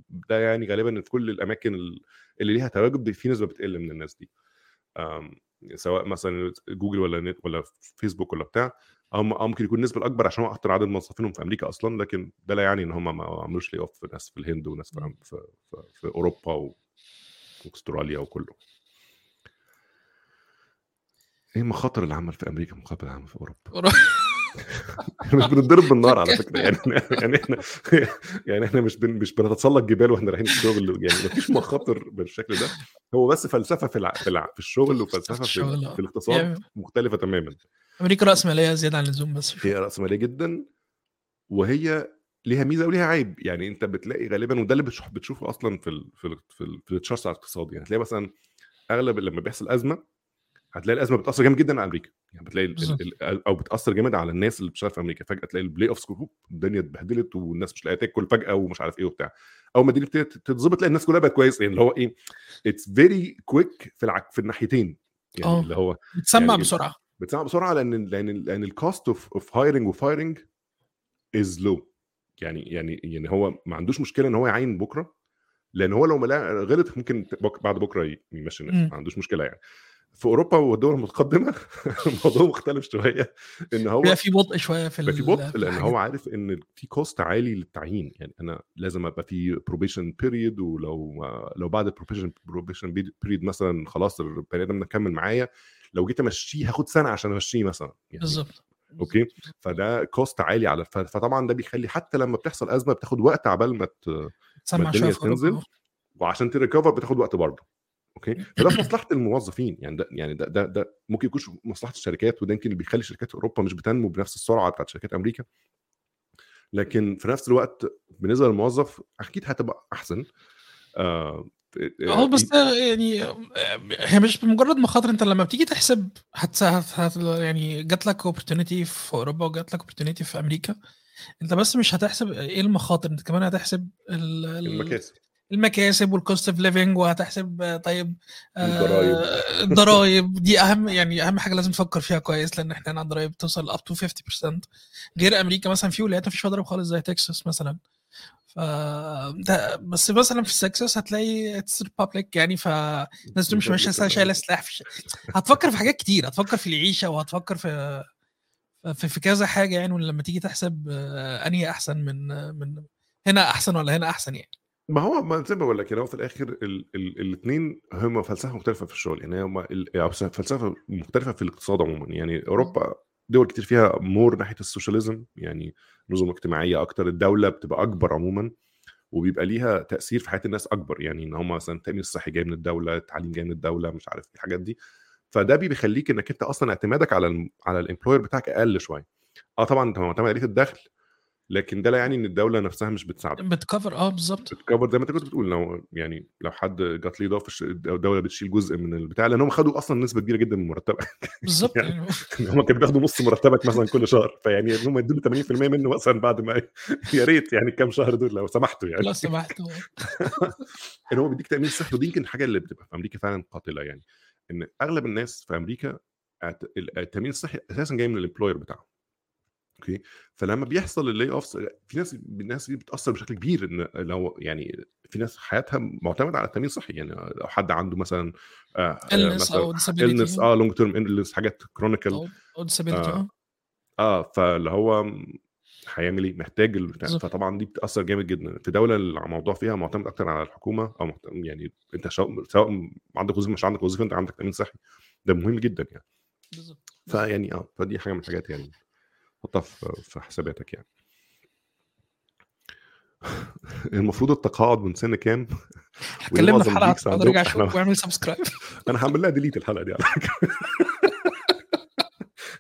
ده يعني غالبا في كل الأماكن ال- اللي ليها تواجد في نسبة بتقل من الناس دي. سواء مثلا جوجل ولا نت ولا فيسبوك ولا بتاع. أو ممكن يكون النسبة الأكبر عشان هو أكتر عدد موظفينهم في أمريكا أصلا لكن ده لا يعني إن هم ما عملوش layoff في ناس في الهند وناس في, في, في, في أوروبا و- وأستراليا وكله. إيه مخاطر العمل في أمريكا؟ مخاطر العمل في أوروبا. مش بنضرب بالنار على فكرة. يعني يعني إحنا يعني إحنا مش بن مش بنتسلق جبال وإحنا رايحين الشغل. يعني مفيش مخاطر بالشكل ده. هو بس فلسفة في الع... في, الع... في الشغل وفلسفة في, الشغل، آه. في الاقتصاد يعني- مختلفة تماما. أمريكا رأس مالية زيادة عن اللزوم بس. هي راسماليه جدا وهي ليها ميزة وليها عيب. يعني أنت بتلاقي غالبا وده اللي بتشوف بتشوفه أصلا في ال في ال في, ال في التشارتس على الاقتصاد. يعني هتلاقي مثلا أغلب لما بيحصل أزمة هتلاقي الأزمة بتأثر جامد جدا على أمريكا. يعني بتلاقي ال- بالظبط. ال- أو بتأثر جامد على الناس اللي بتشتغل في أمريكا. فجأة تلاقي بال layoffs الدنيا اتبهدلت والناس مش لاقية تاكل فجأة ومش عارف إيه وبتاع. أول ما الدنيا بتبتدي تتظبط تلاقي الناس كلها بقت كويس يعني اللي هو إيه it's very quick في. في الناحيتين. يعني آه. اللي هو بتسمع يعني- بسرعة. بتسمع بسرعة لأن لأن لأن ال cost of of hiring و firing is low يعني يعني يعني هو ما عندوش مشكلة إن هو يعين بكرة لأن هو لو ما غلط ممكن بعد بكرة يمشي الناس. ما عندوش مشكلة يعني. في أوروبا والدول المتقدمة الموضوع مختلف شوية. إن هو بيبقى في بطء شوية في في بطء لأن. هو عارف إن في cost عالي للتعيين. يعني أنا لازم أبقى في probation period ولو لو بعد ال probation probation period مثلا خلاص البني آدم ده مكمل معايا لو جيت أمشيه هاخد سنة عشان أمشيه مثلا يعني بالظبط أوكي فده cost عالي على فطبعا ده بيخلي حتى لما بتحصل أزمة بتاخد وقت عبال ما. تسمع الدنيا تنزل. وعشان ت recover بتاخد وقت برضه أوكي فده في مصلحة الموظفين يعني ده يعني ده ده, ده ممكن يكونش في مصلحة الشركات وده يمكن اللي بيخلي شركات أوروبا مش بتنمو بنفس السرعة بتاعت شركات أمريكا لكن في نفس الوقت بالنسبة للموظف أكيد هتبقى أحسن آه هو بس ده يعني هي مش بمجرد مخاطر انت لما بتيجي تحسب هت يعني جات لك opportunity في أوروبا وجات لك opportunity في أمريكا انت بس مش هتحسب إيه المخاطر انت كمان هتحسب ال- ال- المكاسب. المكاسب وال cost of living وهتحسب آه، طيب آه، الضرايب. الضرايب. دي أهم يعني أهم حاجة لازم تفكر فيها كويس لأن إحنا عندنا ضرايب توصل up to 50% غير أمريكا مثلا في ولايات مفيش فيها ضرايب خالص زي تكساس مثلا. ف بس مثلا في تكساس هتلاقي it's republic يعني فالناس دي مش ماشيه شايله سلاح في هتفكر في حاجات كتير هتفكر في العيشة وهتفكر في في, في كذا حاجة يعني ولما تيجي تحسب آه، أنهي أحسن من من هنا أحسن ولا هنا أحسن يعني. ما هو ما زي ما بقول لك يعني هو في الآخر الاثنين هم فلسفة مختلفة في الشغل يعني هم فلسفة مختلفة في الاقتصاد عموما يعني أوروبا دول كتير فيها مور ناحية السوشياليزم يعني نظم اجتماعية أكتر الدولة بتبقى أكبر عموما وبيبقى ليها تأثير في حياة الناس أكبر يعني إن هم مثلا التأمين الصحي جاي من الدولة التعليم جاي من الدولة مش عارف إيه الحاجات دي. فده بيخليك إنك أنت أصلا اعتمادك على الم- على ال employer بتاعك أقل شوية. آه طبعا أنت معتمد عليه الدخل لكن ده لا يعني إن الدولة نفسها مش بتساعدك. بت cover آه بالظبط. بت cover زي ما أنت كنت بتقول لو يعني لو حد جات لي الش- الدولة بتشيل جزء من البتاع لأن هم خدوا أصلا نسبة كبيرة جدا من مرتبك. بالظبط يعني يعني هم كانوا بياخدوا نص مرتبك مثلا كل شهر فيعني هم يدوا لي 80% منه مثلا بعد ما يا ريت يعني كام شهر دول لو سمحتوا يعني. لو سمحت إن هو بيديك تأمين صحي ودي يمكن الحاجة اللي بتبقى في أمريكا فعلا قاتلة يعني إن أغلب الناس في أمريكا التأمين الصحي أساسا جاي من ال employer بتاعهم. okay. فلما بيحصل ال layoffs في ناس الناس دي بتأثر بشكل كبير إن لو يعني في ناس حياتها معتمدة على التامين الصحي يعني لو حد عنده مثلا آه آه، أو illness آه long term illness حاجات chronical أو disability آه. آه فاللي هو هيعمل إيه؟ محتاج بالظبط. فطبعا دي بتأثر جامد جدا. في دولة الموضوع فيها معتمد أكتر على الحكومة أو. يعني أنت شو... سواء عندك وظيفة مش عندك وظيفة أنت عندك تأمين صحي. ده مهم جدا يعني. بالظبط فيعني آه فدي حاجة من الحاجات يعني. حطها في حساباتك يعني. المفروض التقاعد من سن كام؟ اتكلمنا معظم في حلقه ارجع إحنا- شوف واعمل subscribe أنا هعمل لها delete الحلقة دي على فكرة.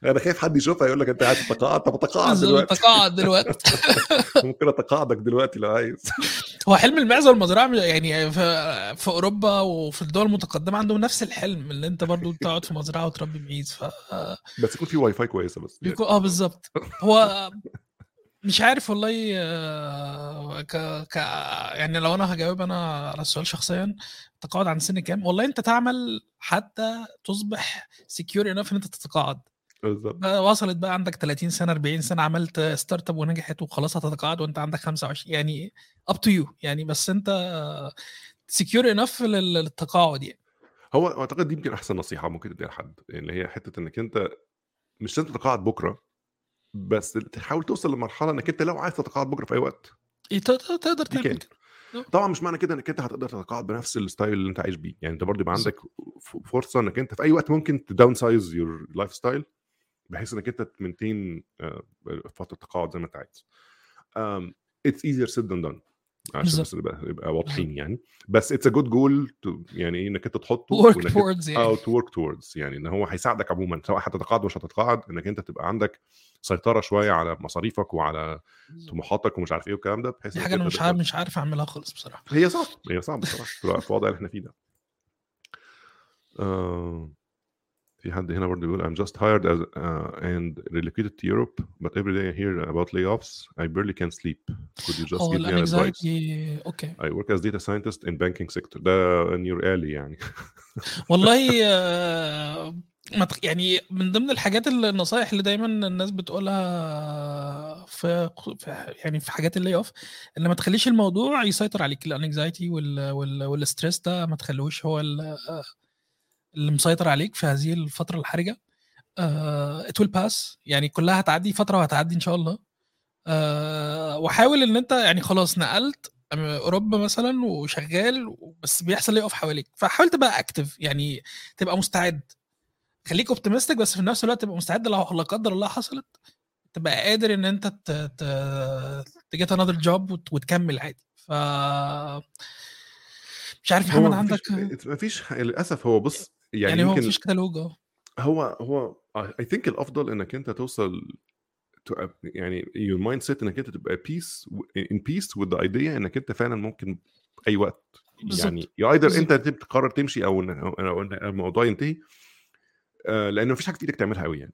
أنا خايف حد يشوفها يقول لك أنت عايز تتقاعد. طب اتقاعد دلوقتي. تقاعد دلوقتي. ممكن أتقاعدك دلوقتي لو عايز. هو حلم المعزة والمزرعة يعني في, في أوروبا وفي الدول المتقدمة عندهم نفس الحلم اللي أنت برضو تقعد في مزرعة وتربي معيز ف بس يكون في واي فاي كويسة بس. بيكون آه بالظبط. هو مش عارف والله آه، ك... ك يعني لو أنا هجاوب أنا على السؤال شخصيا تقاعد عن سن كام؟ والله أنت تعمل حتى تصبح secure enough إن أنت تتقاعد. بالظبط. بقى وصلت بقى عندك 30 سنة 40 سنة عملت startup ونجحت وخلاص هتتقاعد وأنت عندك 25 يعني up to you يعني بس أنت secure enough للتقاعد يعني. هو أعتقد دي يمكن أحسن نصيحة ممكن تديها لحد اللي هي حتة إنك أنت مش لازم تتقاعد بكرة بس تحاول توصل لمرحلة إنك أنت لو عايز تتقاعد بكرة في أي وقت. إيه، تقدر تعمل كده. طبعا مش معنى كده إنك أنت هتقدر تتقاعد بنفس ال style اللي أنت عايش بيه يعني أنت برضه يبقى. عندك فرصة إنك أنت في أي وقت ممكن ت downsize your lifestyle بحيث إنك أنت ت maintain فترة التقاعد زي ما أنت عايز. it's easier said than done عشان. بس نبقى نبقى واضحين يعني. بس it's a good goal يعني إيه إنك أنت تحطه work towards يعني. أو to work towards يعني إن هو هيساعدك عموما. سواء هتتقاعد مش هتتقاعد إنك أنت تبقى عندك سيطرة شوية على مصاريفك وعلى طموحاتك ومش عارف إيه والكلام ده بحيث دي حاجة أنا مش عارف مش عارف أعملها خالص بصراحة. هي صعب هي صعبة بصراحة. في الوضع اللي إحنا فيه ده. آه، في حد هنا برضه بيقول I'm just hired as uh, and relocated to Europe but every day I hear about layoffs. I barely can sleep. Could you just آه give me an advice? okay I work as data scientist in banking sector. ده in your alley يعني. والله آه، تخ- يعني من ضمن الحاجات النصايح اللي دايما الناس بتقولها في في- يعني في حاجات ال layoff إن ما تخليش الموضوع يسيطر عليك. ال anxiety وال stress ده ما تخلوش هو ال- اللي مسيطر عليك في هذه الفترة الحرجة. it will pass يعني كلها هتعدي فترة وهتعدي إن شاء الله. آه، وحاول إن أنت يعني خلاص نقلت أوروبا مثلا وشغال بس بيحصل layoff حواليك. فحاول تبقى active يعني تبقى مستعد. خليك optimistic بس في نفس الوقت تبقى مستعد لو لا قدر الله حصلت. تبقى قادر إن أنت ت get another job وتكمل عادي. ف مش عارف محمد عندك ما فيش للأسف هو بص يعني, يعني هو يمكن مفيش كتالوج آه هو هو I think الأفضل إنك أنت توصل to a- يعني your mindset إنك أنت تبقى peace in peace with the idea إنك أنت فعلا ممكن أي وقت بالظبط. يعني بالظبط. انت تقرر تمشي أو إن الموضوع ينتهي آه، لأن مفيش حاجة في إيدك تعملها قوي يعني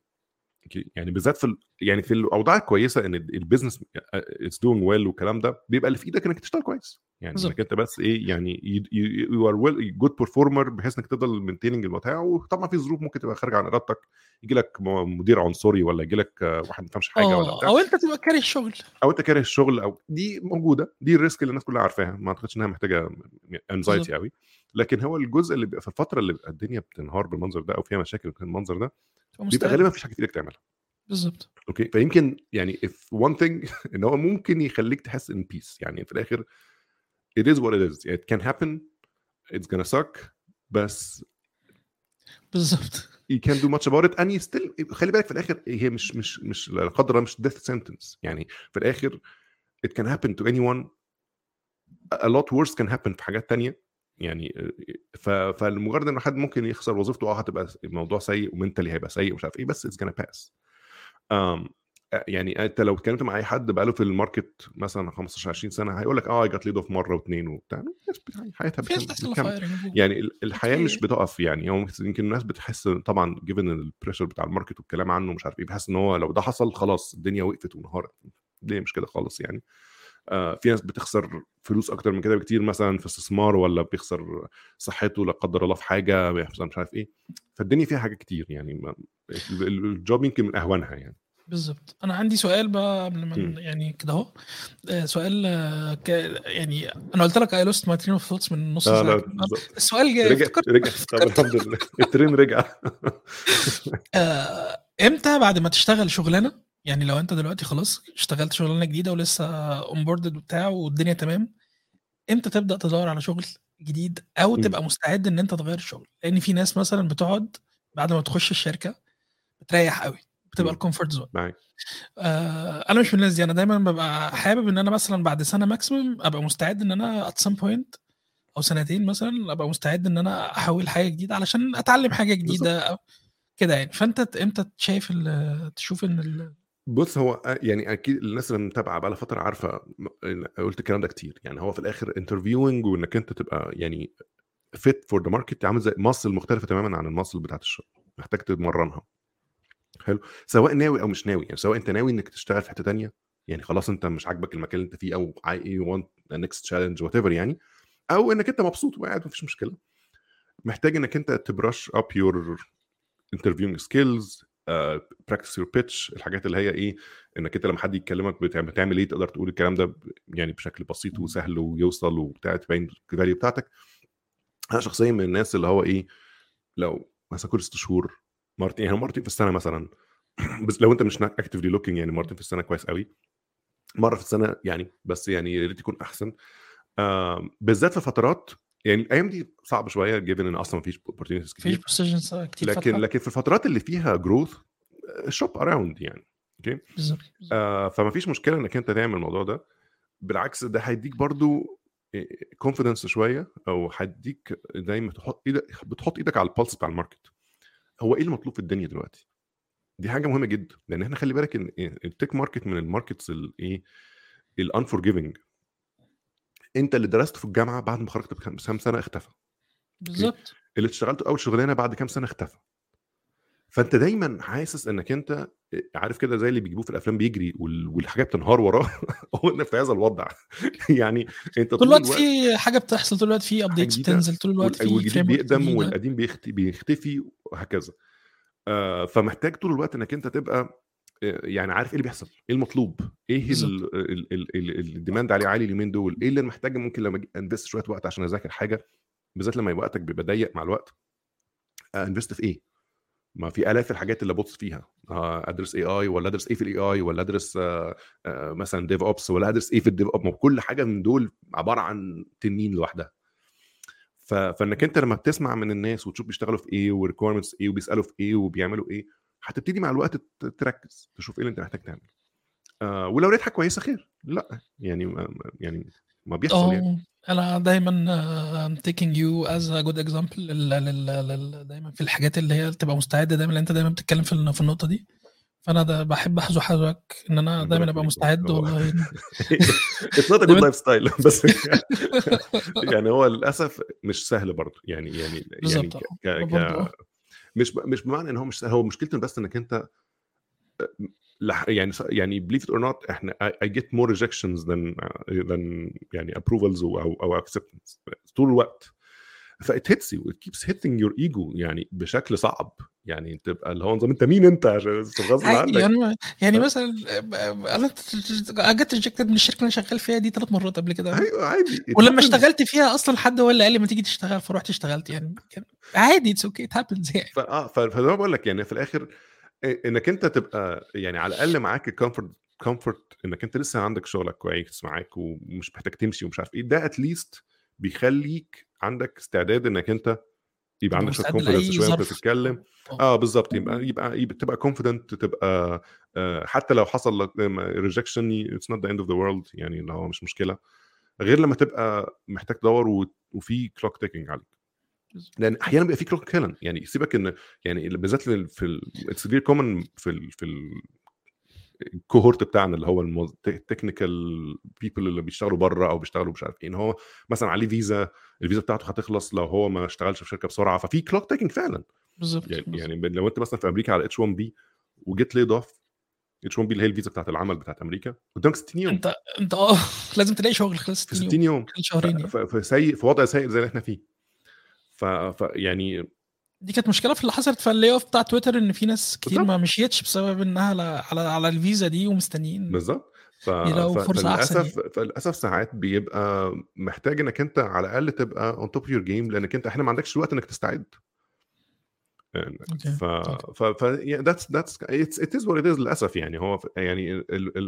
okay؟ يعني بالذات في ال... يعني في الأوضاع الكويسة إن ال business it's doing well والكلام ده بيبقى اللي في إيدك إنك تشتغل كويس يعني بالظبط. انك أنت بس إيه يعني you are well good performer بحيث إنك تفضل maintaining البتاع وطبعا في ظروف ممكن تبقى خارجه عن إرادتك يجي لك مدير عنصري ولا يجي لك آه، واحد ما فهمش حاجة ولا آه بتاع أو أنت تبقى كاره الشغل أو أنت كاره الشغل أو دي موجودة دي ال risk اللي الناس كلها عارفاها ما أعتقدش إنها محتاجة anxiety. قوي لكن هو الجزء اللي بيبقى في الفترة اللي بيبقى الدنيا بتنهار بالمنظر ده أو فيها مشاكل بالمنظر ده بيبقى غالبا مفيش حاجة إيدك تعملها. بالظبط. أوكي؟ فيمكن يعني if one thing إن هو ممكن يخليك تحس in peace. يعني في الآخر it is what it is. It can happen. It's gonna suck. بس بالظبط. you can't do much about it. And you still خلي بالك في الآخر هي مش مش مش لا قدر الله مش death sentence. يعني في الآخر it can happen to anyone. A lot worse can happen في حاجات تانية. يعني ف... فالمجرد إن حد ممكن يخسر وظيفته آه هتبقى الموضوع سيء و mentally هيبقى سيء ومش عارف إيه بس gonna pass. um, يعني أنت لو اتكلمت مع أي حد بقاله في ال market مثلا 15 20 سنة هيقول لك آه جات layoff مرة واثنين وبتاع. حياتها في ناس بتكمل- يعني ال- الحياة. مش بتقف يعني هو يمكن الناس بتحس طبعا given ال pressure بتاع ال market والكلام عنه مش عارف إيه بيحس إن هو لو ده حصل خلاص الدنيا وقفت وانهارت الدنيا مش كده خالص يعني؟ في ناس بتخسر فلوس أكتر من كده بكتير مثلا في استثمار ولا بيخسر صحته لا قدر الله في حاجة بيحصل مش عارف إيه. فالدنيا فيها حاجات كتير يعني ال job يمكن من اهونها يعني. بالظبط. أنا عندي سؤال بقى قبل ما. يعني كده أهو. آه، سؤال آه، ك... يعني أنا قلت لك I lost my train of thoughts من نص ساعة. لا. السؤال جاي رجع افتكرت رجع. الحمد لله. ال train رجع. آه، إمتى بعد ما تشتغل شغلانة يعني لو انت دلوقتي خلاص اشتغلت شغلانة جديدة ولسه onboarded وبتاع والدنيا تمام إمتى تبدأ تدور على شغل جديد أو مم. تبقى مستعد إن أنت تغير الشغل؟ لأن في ناس مثلا بتقعد بعد ما تخش الشركة بتريح قوي بتبقى. ال comfort zone آه أنا مش من الناس دي أنا دايما ببقى حابب إن أنا مثلا بعد سنة maximum أبقى مستعد إن أنا at some point أو سنتين مثلا أبقى مستعد إن أنا أحول حاجة جديدة علشان أتعلم حاجة جديدة كده يعني. فأنت إمتى شايف تشوف إن بص هو أ- يعني أكيد الناس اللي متابعة بقى فترة عارفة م- قلت الكلام ده كتير. يعني هو في الآخر interviewing وإنك أنت تبقى يعني fit for the market عامل زي muscle مختلفة تماما عن ال muscle بتاعت الشغل. محتاج تتمرنها. حلو. سواء ناوي أو مش ناوي يعني سواء أنت ناوي إنك تشتغل في حتة تانية يعني خلاص أنت مش عاجبك المكان اللي أنت فيه أو I want next challenge whatever يعني أو إنك أنت مبسوط وقاعد مفيش مشكلة. محتاج إنك أنت ت brush up your interviewing skills practice your pitch الحاجات اللي هي إيه إنك أنت لما حد يكلمك بتعمل, إيه تقدر تقول الكلام ده يعني بشكل بسيط وسهل ويوصل وبتاع تبين ال value بتاعتك. أنا شخصيا من الناس اللي هو إيه لو مثلا كل ست شهور مرتين يعني مرتين في السنة مثلا بس لو أنت مش actively looking يعني مرتين في السنة كويس قوي. مرة في السنة يعني بس يعني يا ريت يكون أحسن. بالذات في فترات يعني الأيام دي صعب شوية given إن أصلا مفيش مفيش كتير positions كتير لكن فاتحة؟ لكن في الفترات اللي فيها growth shop around يعني okay آه فما فيش مشكلة إنك أنت تعمل الموضوع ده. بالعكس ده هيديك برضو confidence شوية أو هيديك دايما تحط إيدك بتحط إيدك على ال pulse بتاع ال market. هو إيه المطلوب في الدنيا دلوقتي؟ دي حاجة مهمة جدا لأن إحنا خلي بالك إن ال tech market من ال markets الايه ال unforgiving أنت اللي درسته في الجامعة بعد ما خرجت بكام سنة اختفى. بالظبط. اللي اشتغلته أول شغلانة بعد كام سنة اختفى. فأنت دايما حاسس إنك أنت عارف كده زي اللي بيجيبوه في الأفلام بيجري وال- والحاجات بتنهار وراه هو انت في هذا الوضع. يعني أنت طول الوقت في حاجة بتحصل طول الوقت في updates بتنزل طول الوقت في والجديد بيقدم. والقديم بيختفي وهكذا. آه فمحتاج طول الوقت إنك أنت تبقى آه، يعني عارف إيه اللي بيحصل إيه المطلوب. إيه. ال demand عليه عالي اليومين دول؟ إيه اللي محتاج ممكن لما invest شوية وقت عشان أذاكر حاجة؟ بالذات لما وقتك بيبقى ضيق مع الوقت. invest في إيه؟ ما في آلاف الحاجات اللي ابص فيها. آه، أدرس AI ولا أدرس إيه في ال AI ولا أدرس آه، آه، مثلا DevOps ولا أدرس إيه في ال DevOps كل حاجة من دول عبارة عن تنين لوحدها. فإنك أنت لما بتسمع من الناس وتشوف بيشتغلوا في إيه و requirements إيه وبيسألوا في إيه وبيعملوا إيه هتبتدي مع الوقت تركز تشوف إيه اللي أنت محتاج تعمله. آه ولو حاجة كويسة خير لأ يعني ما يعني ما بيحصل يعني أنا دايما uh, I'm taking you as a good example لل, لل, لل, دايما في الحاجات اللي هي تبقى مستعدة دايما لأن أنت دايما بتتكلم في الن- في النقطة دي فأنا ده بحب أحذو حذوك إن أنا دايما أبقى. مستعد والله it's not good lifestyle بس يعني هو للأسف مش سهل برضه يعني يعني يعني ك آه. ك آه. مش مش بمعنى إن هو مش سهل هو مشكلته بس إنك أنت لح- يعني يعني believe it or not إحنا I, I get more rejections than than يعني approvals أو أو acceptance طول الوقت. فit hits you. It keeps hitting your ego يعني بشكل صعب. يعني تبقى اللي هو نظام أنت مين أنت عشان غصب عنك؟ يعني يعني. مثلا أنا جت ريجكتد من الشركة اللي أنا شغال فيها دي ثلاث مرات قبل كده. أيوه عادي. ولما. اشتغلت فيها أصلا حد هو اللي قال لي ما تيجي تشتغل فرحت اشتغلت يعني. عادي it's okay it happens يعني. فاه ف- فزي ما بقول لك يعني في الآخر إنك أنت تبقى يعني على الأقل معاك ال comfort comfort إنك أنت لسه عندك شغلك كويس معاك ومش محتاج تمشي ومش عارف إيه ده at least بيخليك عندك استعداد إنك أنت يبقى عندك شوية confidence شوية وأنت. بتتكلم. آه. بالظبط يبقى يبقى يبقى تبقى confident تبقى آه حتى لو حصل لك rejection it's not the end of the world يعني اللي هو مش مشكلة. غير لما تبقى محتاج تدور وفي clock ticking عليك. لأن أحيانا بيبقى في clock ticking يعني سيبك إن يعني بالذات في it's very common في ال في ال ال cohort بتاعنا اللي هو ال technical people اللي بيشتغلوا بره أو بيشتغلوا مش عارف إيه. إن هو مثلا عليه فيزا الفيزا بتاعته هتخلص لو هو ما اشتغلش في شركة بسرعة. ففي clock ticking فعلا. بالظبط يعني. يعني لو أنت مثلا في أمريكا على H 1 B وجيت laid off H 1 B اللي هي الفيزا بتاعت العمل بتاعت أمريكا قدامك 60 يوم. أنت أنت آه لازم تلاقي شغل خلال في 60 60 يوم. يوم. خلال شهرين يعني. ف- ف- فسيء في وضع سيء زي اللي إحنا فيه. ف... ف يعني دي كانت مشكلة في اللي حصلت في ال layoff بتاع تويتر إن في ناس كتير بالظبط. ما مشيتش بسبب إنها على على, على الفيزا دي ومستنيين بالظبط. ف... يلاقوا ف... فرصة أحسن فللأسف فللأسف ساعات بيبقى محتاج إنك أنت على الأقل تبقى on top your game لأنك أنت إحنا ما عندكش الوقت إنك تستعد. يعني okay. ف. ف ف that's that's it's it is what it is للأسف يعني. هو يعني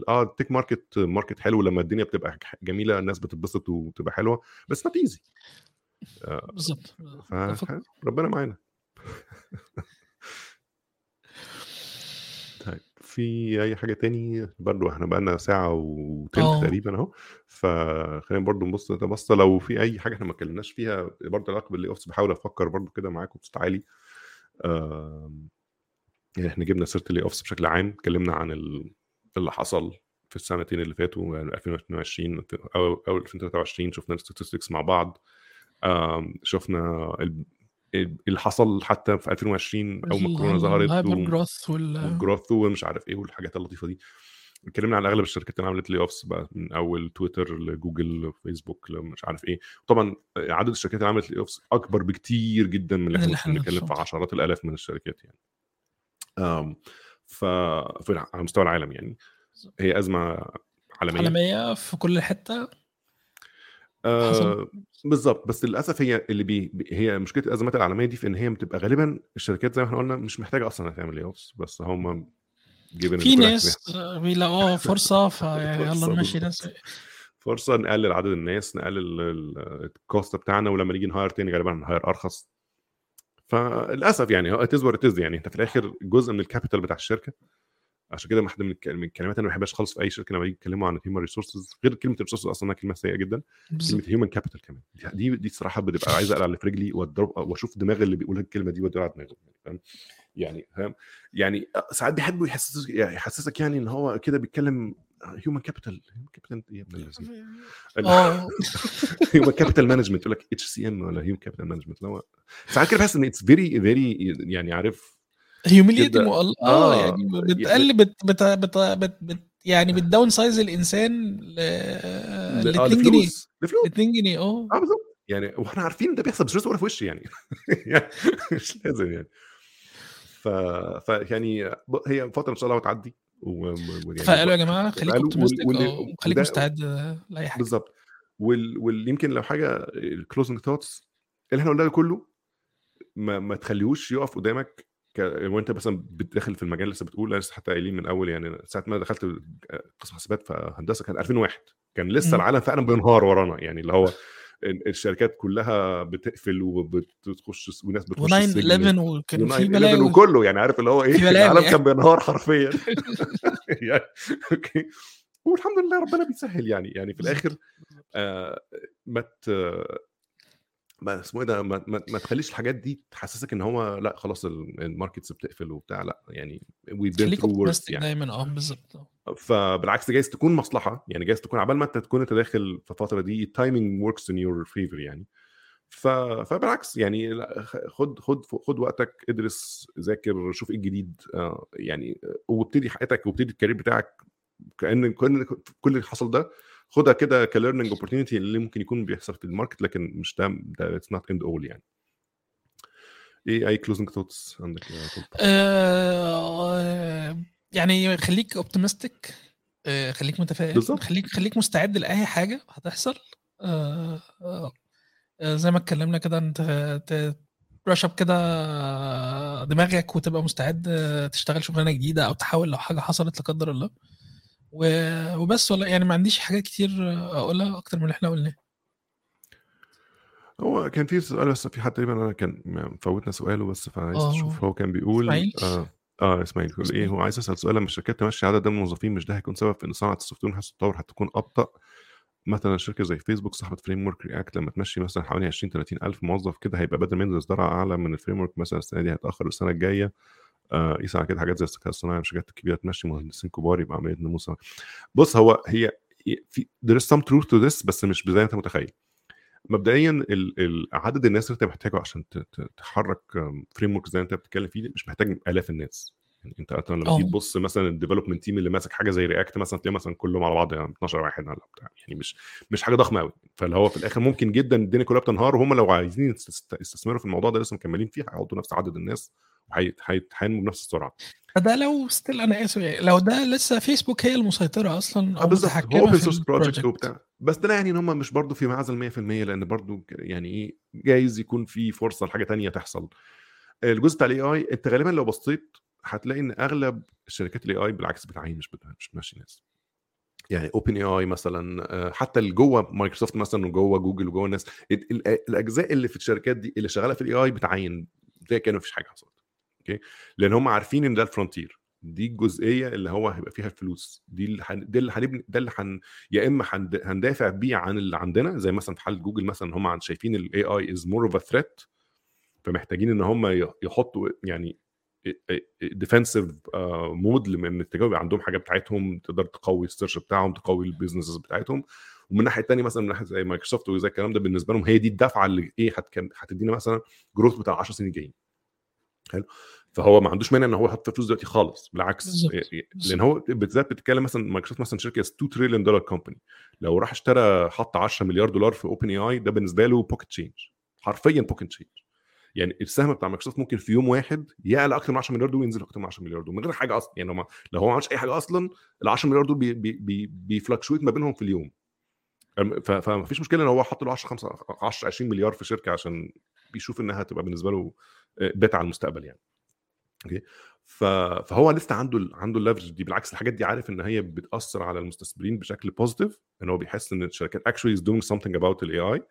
آه ال tech market market حلو لما الدنيا بتبقى جميلة الناس بتتبسط وتبقى حلوة بس not easy بالظبط فربنا معانا. في أي حاجة تاني؟ برضو إحنا بقالنا ساعة وتلت آه. تقريبا أهو. فخلينا برضو نبص بص لو في أي حاجة إحنا ما اتكلمناش فيها برضو علاقة بال layoffs بحاول أفكر برضو كده معاكم بصوت عالي آم، يعني إحنا جبنا سيرة ال layoffs بشكل عام اتكلمنا عن ال- اللي حصل في السنتين اللي فاتوا يعني 2022 أو أو 2023 شفنا ال statistics مع بعض. شفنا ال- اللي حصل حتى في 2020 أول ما الكورونا ظهرت ال hyper و- growth وال وال growth ومش عارف إيه والحاجات اللطيفة دي. اتكلمنا عن أغلب الشركات اللي عملت layoffs بقى من أول تويتر لجوجل فيسبوك مش عارف إيه. طبعا عدد الشركات اللي عملت layoffs أكبر بكتير جدا من اللي إحنا بنتكلم في. عشرات الآلاف من الشركات يعني. ف على مستوى العالم يعني. هي أزمة عالمية. عالمية في كل حتة. آه بالظبط بس للأسف هي اللي بي هي مشكلة الأزمات العالمية دي في إن هي بتبقى غالبا الشركات زي ما إحنا قلنا مش محتاجة أصلا تعمل لي بس هم في ناس بيلاقوها فرصة فيلا نمشي. ناس. فرصة نقلل عدد الناس نقلل ال- ال cost بتاعنا ولما نيجي ن hire تاني غالبا هن hire أرخص. فللأسف يعني it is what it is يعني. أنت في الآخر جزء من ال capital بتاع الشركة. عشان كده واحدة من الك- من الكلمات اللي ما بحبهاش خالص في أي شركة لما يجي يتكلموا عن ال human resources غير كلمة resources أصلا إنها كلمة سيئة جدا كلمة human capital كمان. دي دي الصراحه بتبقى عايز أقلع اللي في رجلي وأشوف دماغ اللي بيقول الكلمة دي وادور على دماغه يعني فاهم؟ يعني فاهم؟ يعني ساعات بيحبوا يحسسك يعني يحسسك يعني إن هو كده بيتكلم human capital human capital يا ابن اللذين human capital management يقول لك HCM ولا human capital management ساعات كده بحس إن it's very very يعني عارف هيوميليتنج. آه آه، يعني بتقل بت بت بت بت بت يعني بت downsize الإنسان ل آه، ل 2 جنيه. لفلوس. لفلوس 2 جنيه آه. آه بالظبط يعني وإحنا عارفين ده بيحصل لازم ولا في وشي يعني. يعني مش لازم يعني. ف... ف يعني هي فترة إن شاء الله و... و- ويعني تفائلوا يا جماعة خليك optimistic وال- وال- خليك مستعد لأي حاجة. بالظبط وال... يمكن لو حاجة ال closing thoughts اللي إحنا قلناه كله ما, ما تخليهوش يقف قدامك ك... وانت مثلا بتدخل في المجال لسه بتقول لسه حتى قايلين من اول يعني ساعة ما دخلت قسم حاسبات في هندسه كان 2001 كان لسه. العالم فعلا بينهار ورانا يعني اللي هو ال- الشركات كلها بتقفل وبتخش وناس بتخش و9 السجن 11 وكان في 9/11 بلاوي وكله يعني عارف اللي هو إيه العالم يعني. كان بينهار حرفيا يعني okay والحمد لله ربنا بيسهل يعني يعني في الآخر آه ما. ما اسمه إيه ده ما, ما, ما تخليش الحاجات دي تحسسك إن هو لأ خلاص ال- ال markets بتقفل وبتاع لأ يعني always optimistic يعني دايما آه بالظبط. فبالعكس جايز تكون مصلحة يعني جايز تكون عبال ما أنت تكون أنت داخل في الفترة دي ال timing works in your favor يعني ف... فبالعكس يعني لأ، خد خد خد وقتك ادرس ذاكر شوف إيه الجديد آه، يعني وابتدي حياتك وابتدي ال career بتاعك كأن كل اللي حصل ده خدها كده ك learning opportunity اللي ممكن يكون بيحصل في ال market لكن مش ده ده it's not end all يعني إيه اي closing thoughts عندك طلب؟ آه، يعني خليك optimistic خليك متفائل بالظبط. خليك خليك مستعد لأي حاجة هتحصل آه، آه، آه، زي ما اتكلمنا كده انت brush up كده دماغك وتبقى مستعد آه، تشتغل شغلانة جديدة أو تحاول لو حاجة حصلت لا قدر الله وبس والله يعني ما عنديش حاجات كتير آه، أقولها أكتر من اللي إحنا قلناه هو كان في سؤال بس في حد تقريبا أنا كان مفوتنا سؤاله بس فعايز آه. أشوف هو كان بيقول إسماعيل؟ آه آه إسماعيل بيقول إيه. هو عايز اسال سؤال لما الشركات تمشي عدد من الموظفين مش ده هيكون سبب في إن صناعه ال software التطور هتكون أبطأ مثلا شركة زي فيسبوك صاحبة framework React لما تمشي مثلا حوالي 20 30 ألف موظف كده هيبقى بدل ما ينزل اصدار أعلى من ال framework مثلا السنة دي هيتاخر السنة الجاية آه قيس على كده حاجات زي الذكاء الصناعي الشركات الكبيره تمشي مهندسين كبار يبقى عملية نمو صناعي. بص هو هي في there is some truth to this بس مش زي انت متخيل مبدئيا عدد الناس اللي انت محتاجه عشان تحرك framework زي انت بتتكلم فيه مش محتاج آلاف الناس يعني أنت لما. تيجي تبص مثلا ال development team اللي ماسك حاجة زي React مثلا تلاقي مثلا كلهم على بعض يعني 12 واحد ولا بتاع. يعني مش مش حاجة ضخمة قوي فاللي هو في الآخر ممكن جدا الدنيا كلها بتنهار وهم لو عايزين يست- يستثمروا في الموضوع ده لسه مكملين فيه هيحطوا نفس عدد الناس وهيتعينوا بنفس السرعة. فده لو still أنا آسف لو ده لسه فيسبوك هي المسيطرة أصلا أو بالظبط. هو open في source project وبتاع. بس ده يعني إن هم مش برضه في معزل 100% لأن برضه يعني إيه جايز يكون في فرصة لحاجة تانية تحصل. الجزء بتاع ال AI أنت غالبا لو بصيت هتلاقي إن أغلب الشركات ال AI بالعكس بتعين مش مش ماشي ناس يعني OpenAI مثلا آه، حتى اللي جوه مايكروسوفت مثلا وجوه جوجل وجوه الناس ال- ال- الأجزاء اللي في الشركات دي اللي شغالة في ال AI بتعين زي كانوا مفيش حاجة حصلت okay لأن هم عارفين إن ده ال frontier دي الجزئية اللي هو هيبقى فيها الفلوس دي اللي هن... ده اللي هنبني ده اللي هن... يا إما هند... هندافع بيه عن اللي عندنا زي مثلا في حالة جوجل مثلا هم شايفين ال AI is more of a threat فمحتاجين إن هم يحطوا يعني defensive mode من اتجاه يبقى عندهم حاجة بتاعتهم تقدر تقوي ال search بتاعهم تقوي ال businesses بتاعتهم. ومن الناحيه الثانية مثلا من ناحية زي مايكروسوفت وزي الكلام ده بالنسبة لهم هي دي الدفعة اللي إيه هتدينا مثلا growth بتاع 10 سنين الجايين حلو؟ فهو ما عندوش مانع إن هو يحط فلوس دلوقتي خالص. بالعكس لأن هو بالذات بتتكلم مثلا مايكروسوفت مثلا شركة 2 تريليون دولار company لو راح اشترى حط 10 مليار دولار في OpenAI ده بالنسبة له pocket change حرفيا pocket change يعني السهم بتاع مايكروسوفت ممكن في يوم واحد يعلى أكتر من 10 مليار دول وينزل أكتر من 10 مليار دول من غير حاجة أصلا. يعني هو لو هو ما عملش أي حاجة أصلا ال 10 مليار دول بي بي بي بي fluctuate ما بينهم في اليوم. فما فيش مشكلة ان هو حط له 10 5 10 20 مليار في شركة عشان بيشوف إنها تبقى بالنسبة له bet على المستقبل يعني. okay؟ فهو لسه عنده عنده ال leverage دي. بالعكس الحاجات دي عارف إن هي بتأثر على المستثمرين بشكل positive إن هو بيحس إن الشركات actually is doing something about ال AI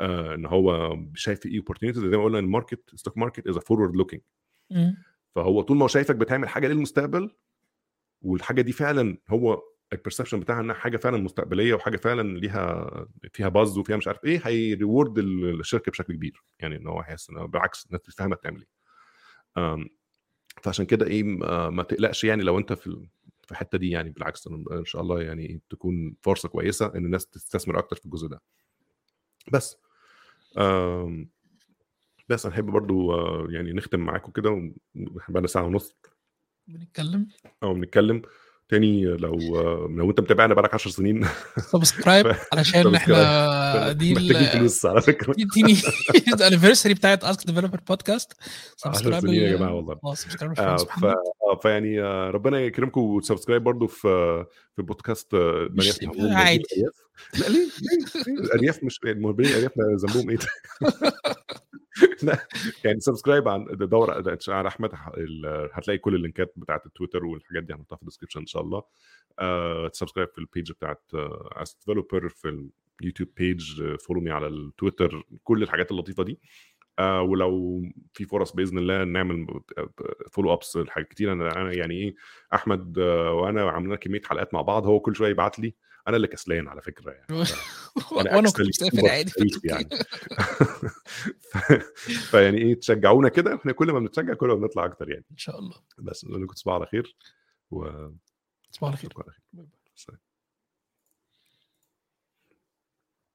إن هو شايف إيه opportunities زي ما قلنا ال market stock market is forward looking. فهو طول ما هو شايفك بتعمل حاجة للمستقبل والحاجة دي فعلا هو ال perception بتاعها إنها حاجة فعلا مستقبلية وحاجة فعلا ليها فيها buzz وفيها مش عارف إيه هي reward الشركة بشكل كبير. يعني إن هو هيحس إن بالعكس الناس فاهمة بتعمل إيه. فعشان كده إيه ما ما تقلقش يعني لو أنت في في الحتة دي يعني بالعكس إن شاء الله يعني تكون فرصة كويسة إن الناس تستثمر أكتر في الجزء ده. بس بس أنا احب برضو آه، يعني نختم معاكم كده بقى ساعة ونص. بنتكلم؟ أو بنتكلم. تاني لو لو أنت متابعنا بقالك 10 سنين. subscribe علشان إحنا دي محتاجين فلوس على فكرة. دي دي ال anniversary بتاعت Ask Developer Podcast 10 سنين يا جماعة والله. subscribe آه ف... فيعني ربنا يكرمكم وت subscribe برضو في في بودكاست مش- عادي. لا ليه؟ الأرياف مش المهربين الأرياف ذنبهم إيه؟ لا يعني subscribe عن دور على احمد هتلاقي كل ال linkات بتاعت التويتر والحاجات دي هنحطها في ال description إن شاء الله. آه، ت subscribe في ال page بتاعت Ask Developer في ال YouTube page follow me على التويتر كل الحاجات اللطيفة دي. آه ولو في فرص بإذن الله نعمل follow ups حاجات كتير. أنا أنا يعني إيه أحمد آه، وأنا عملنا كمية حلقات مع بعض هو كل شوية يبعت لي أنا اللي كسلان على فكرة يعني. وأنا كنت مسافر عادي. يعني. فيعني إيه تشجعونا كده إحنا كل ما بنتشجع كل ما بنطلع أكتر يعني. إن شاء الله. بس نقول لكم تصبحوا على خير و تصبحوا على خير. على خير.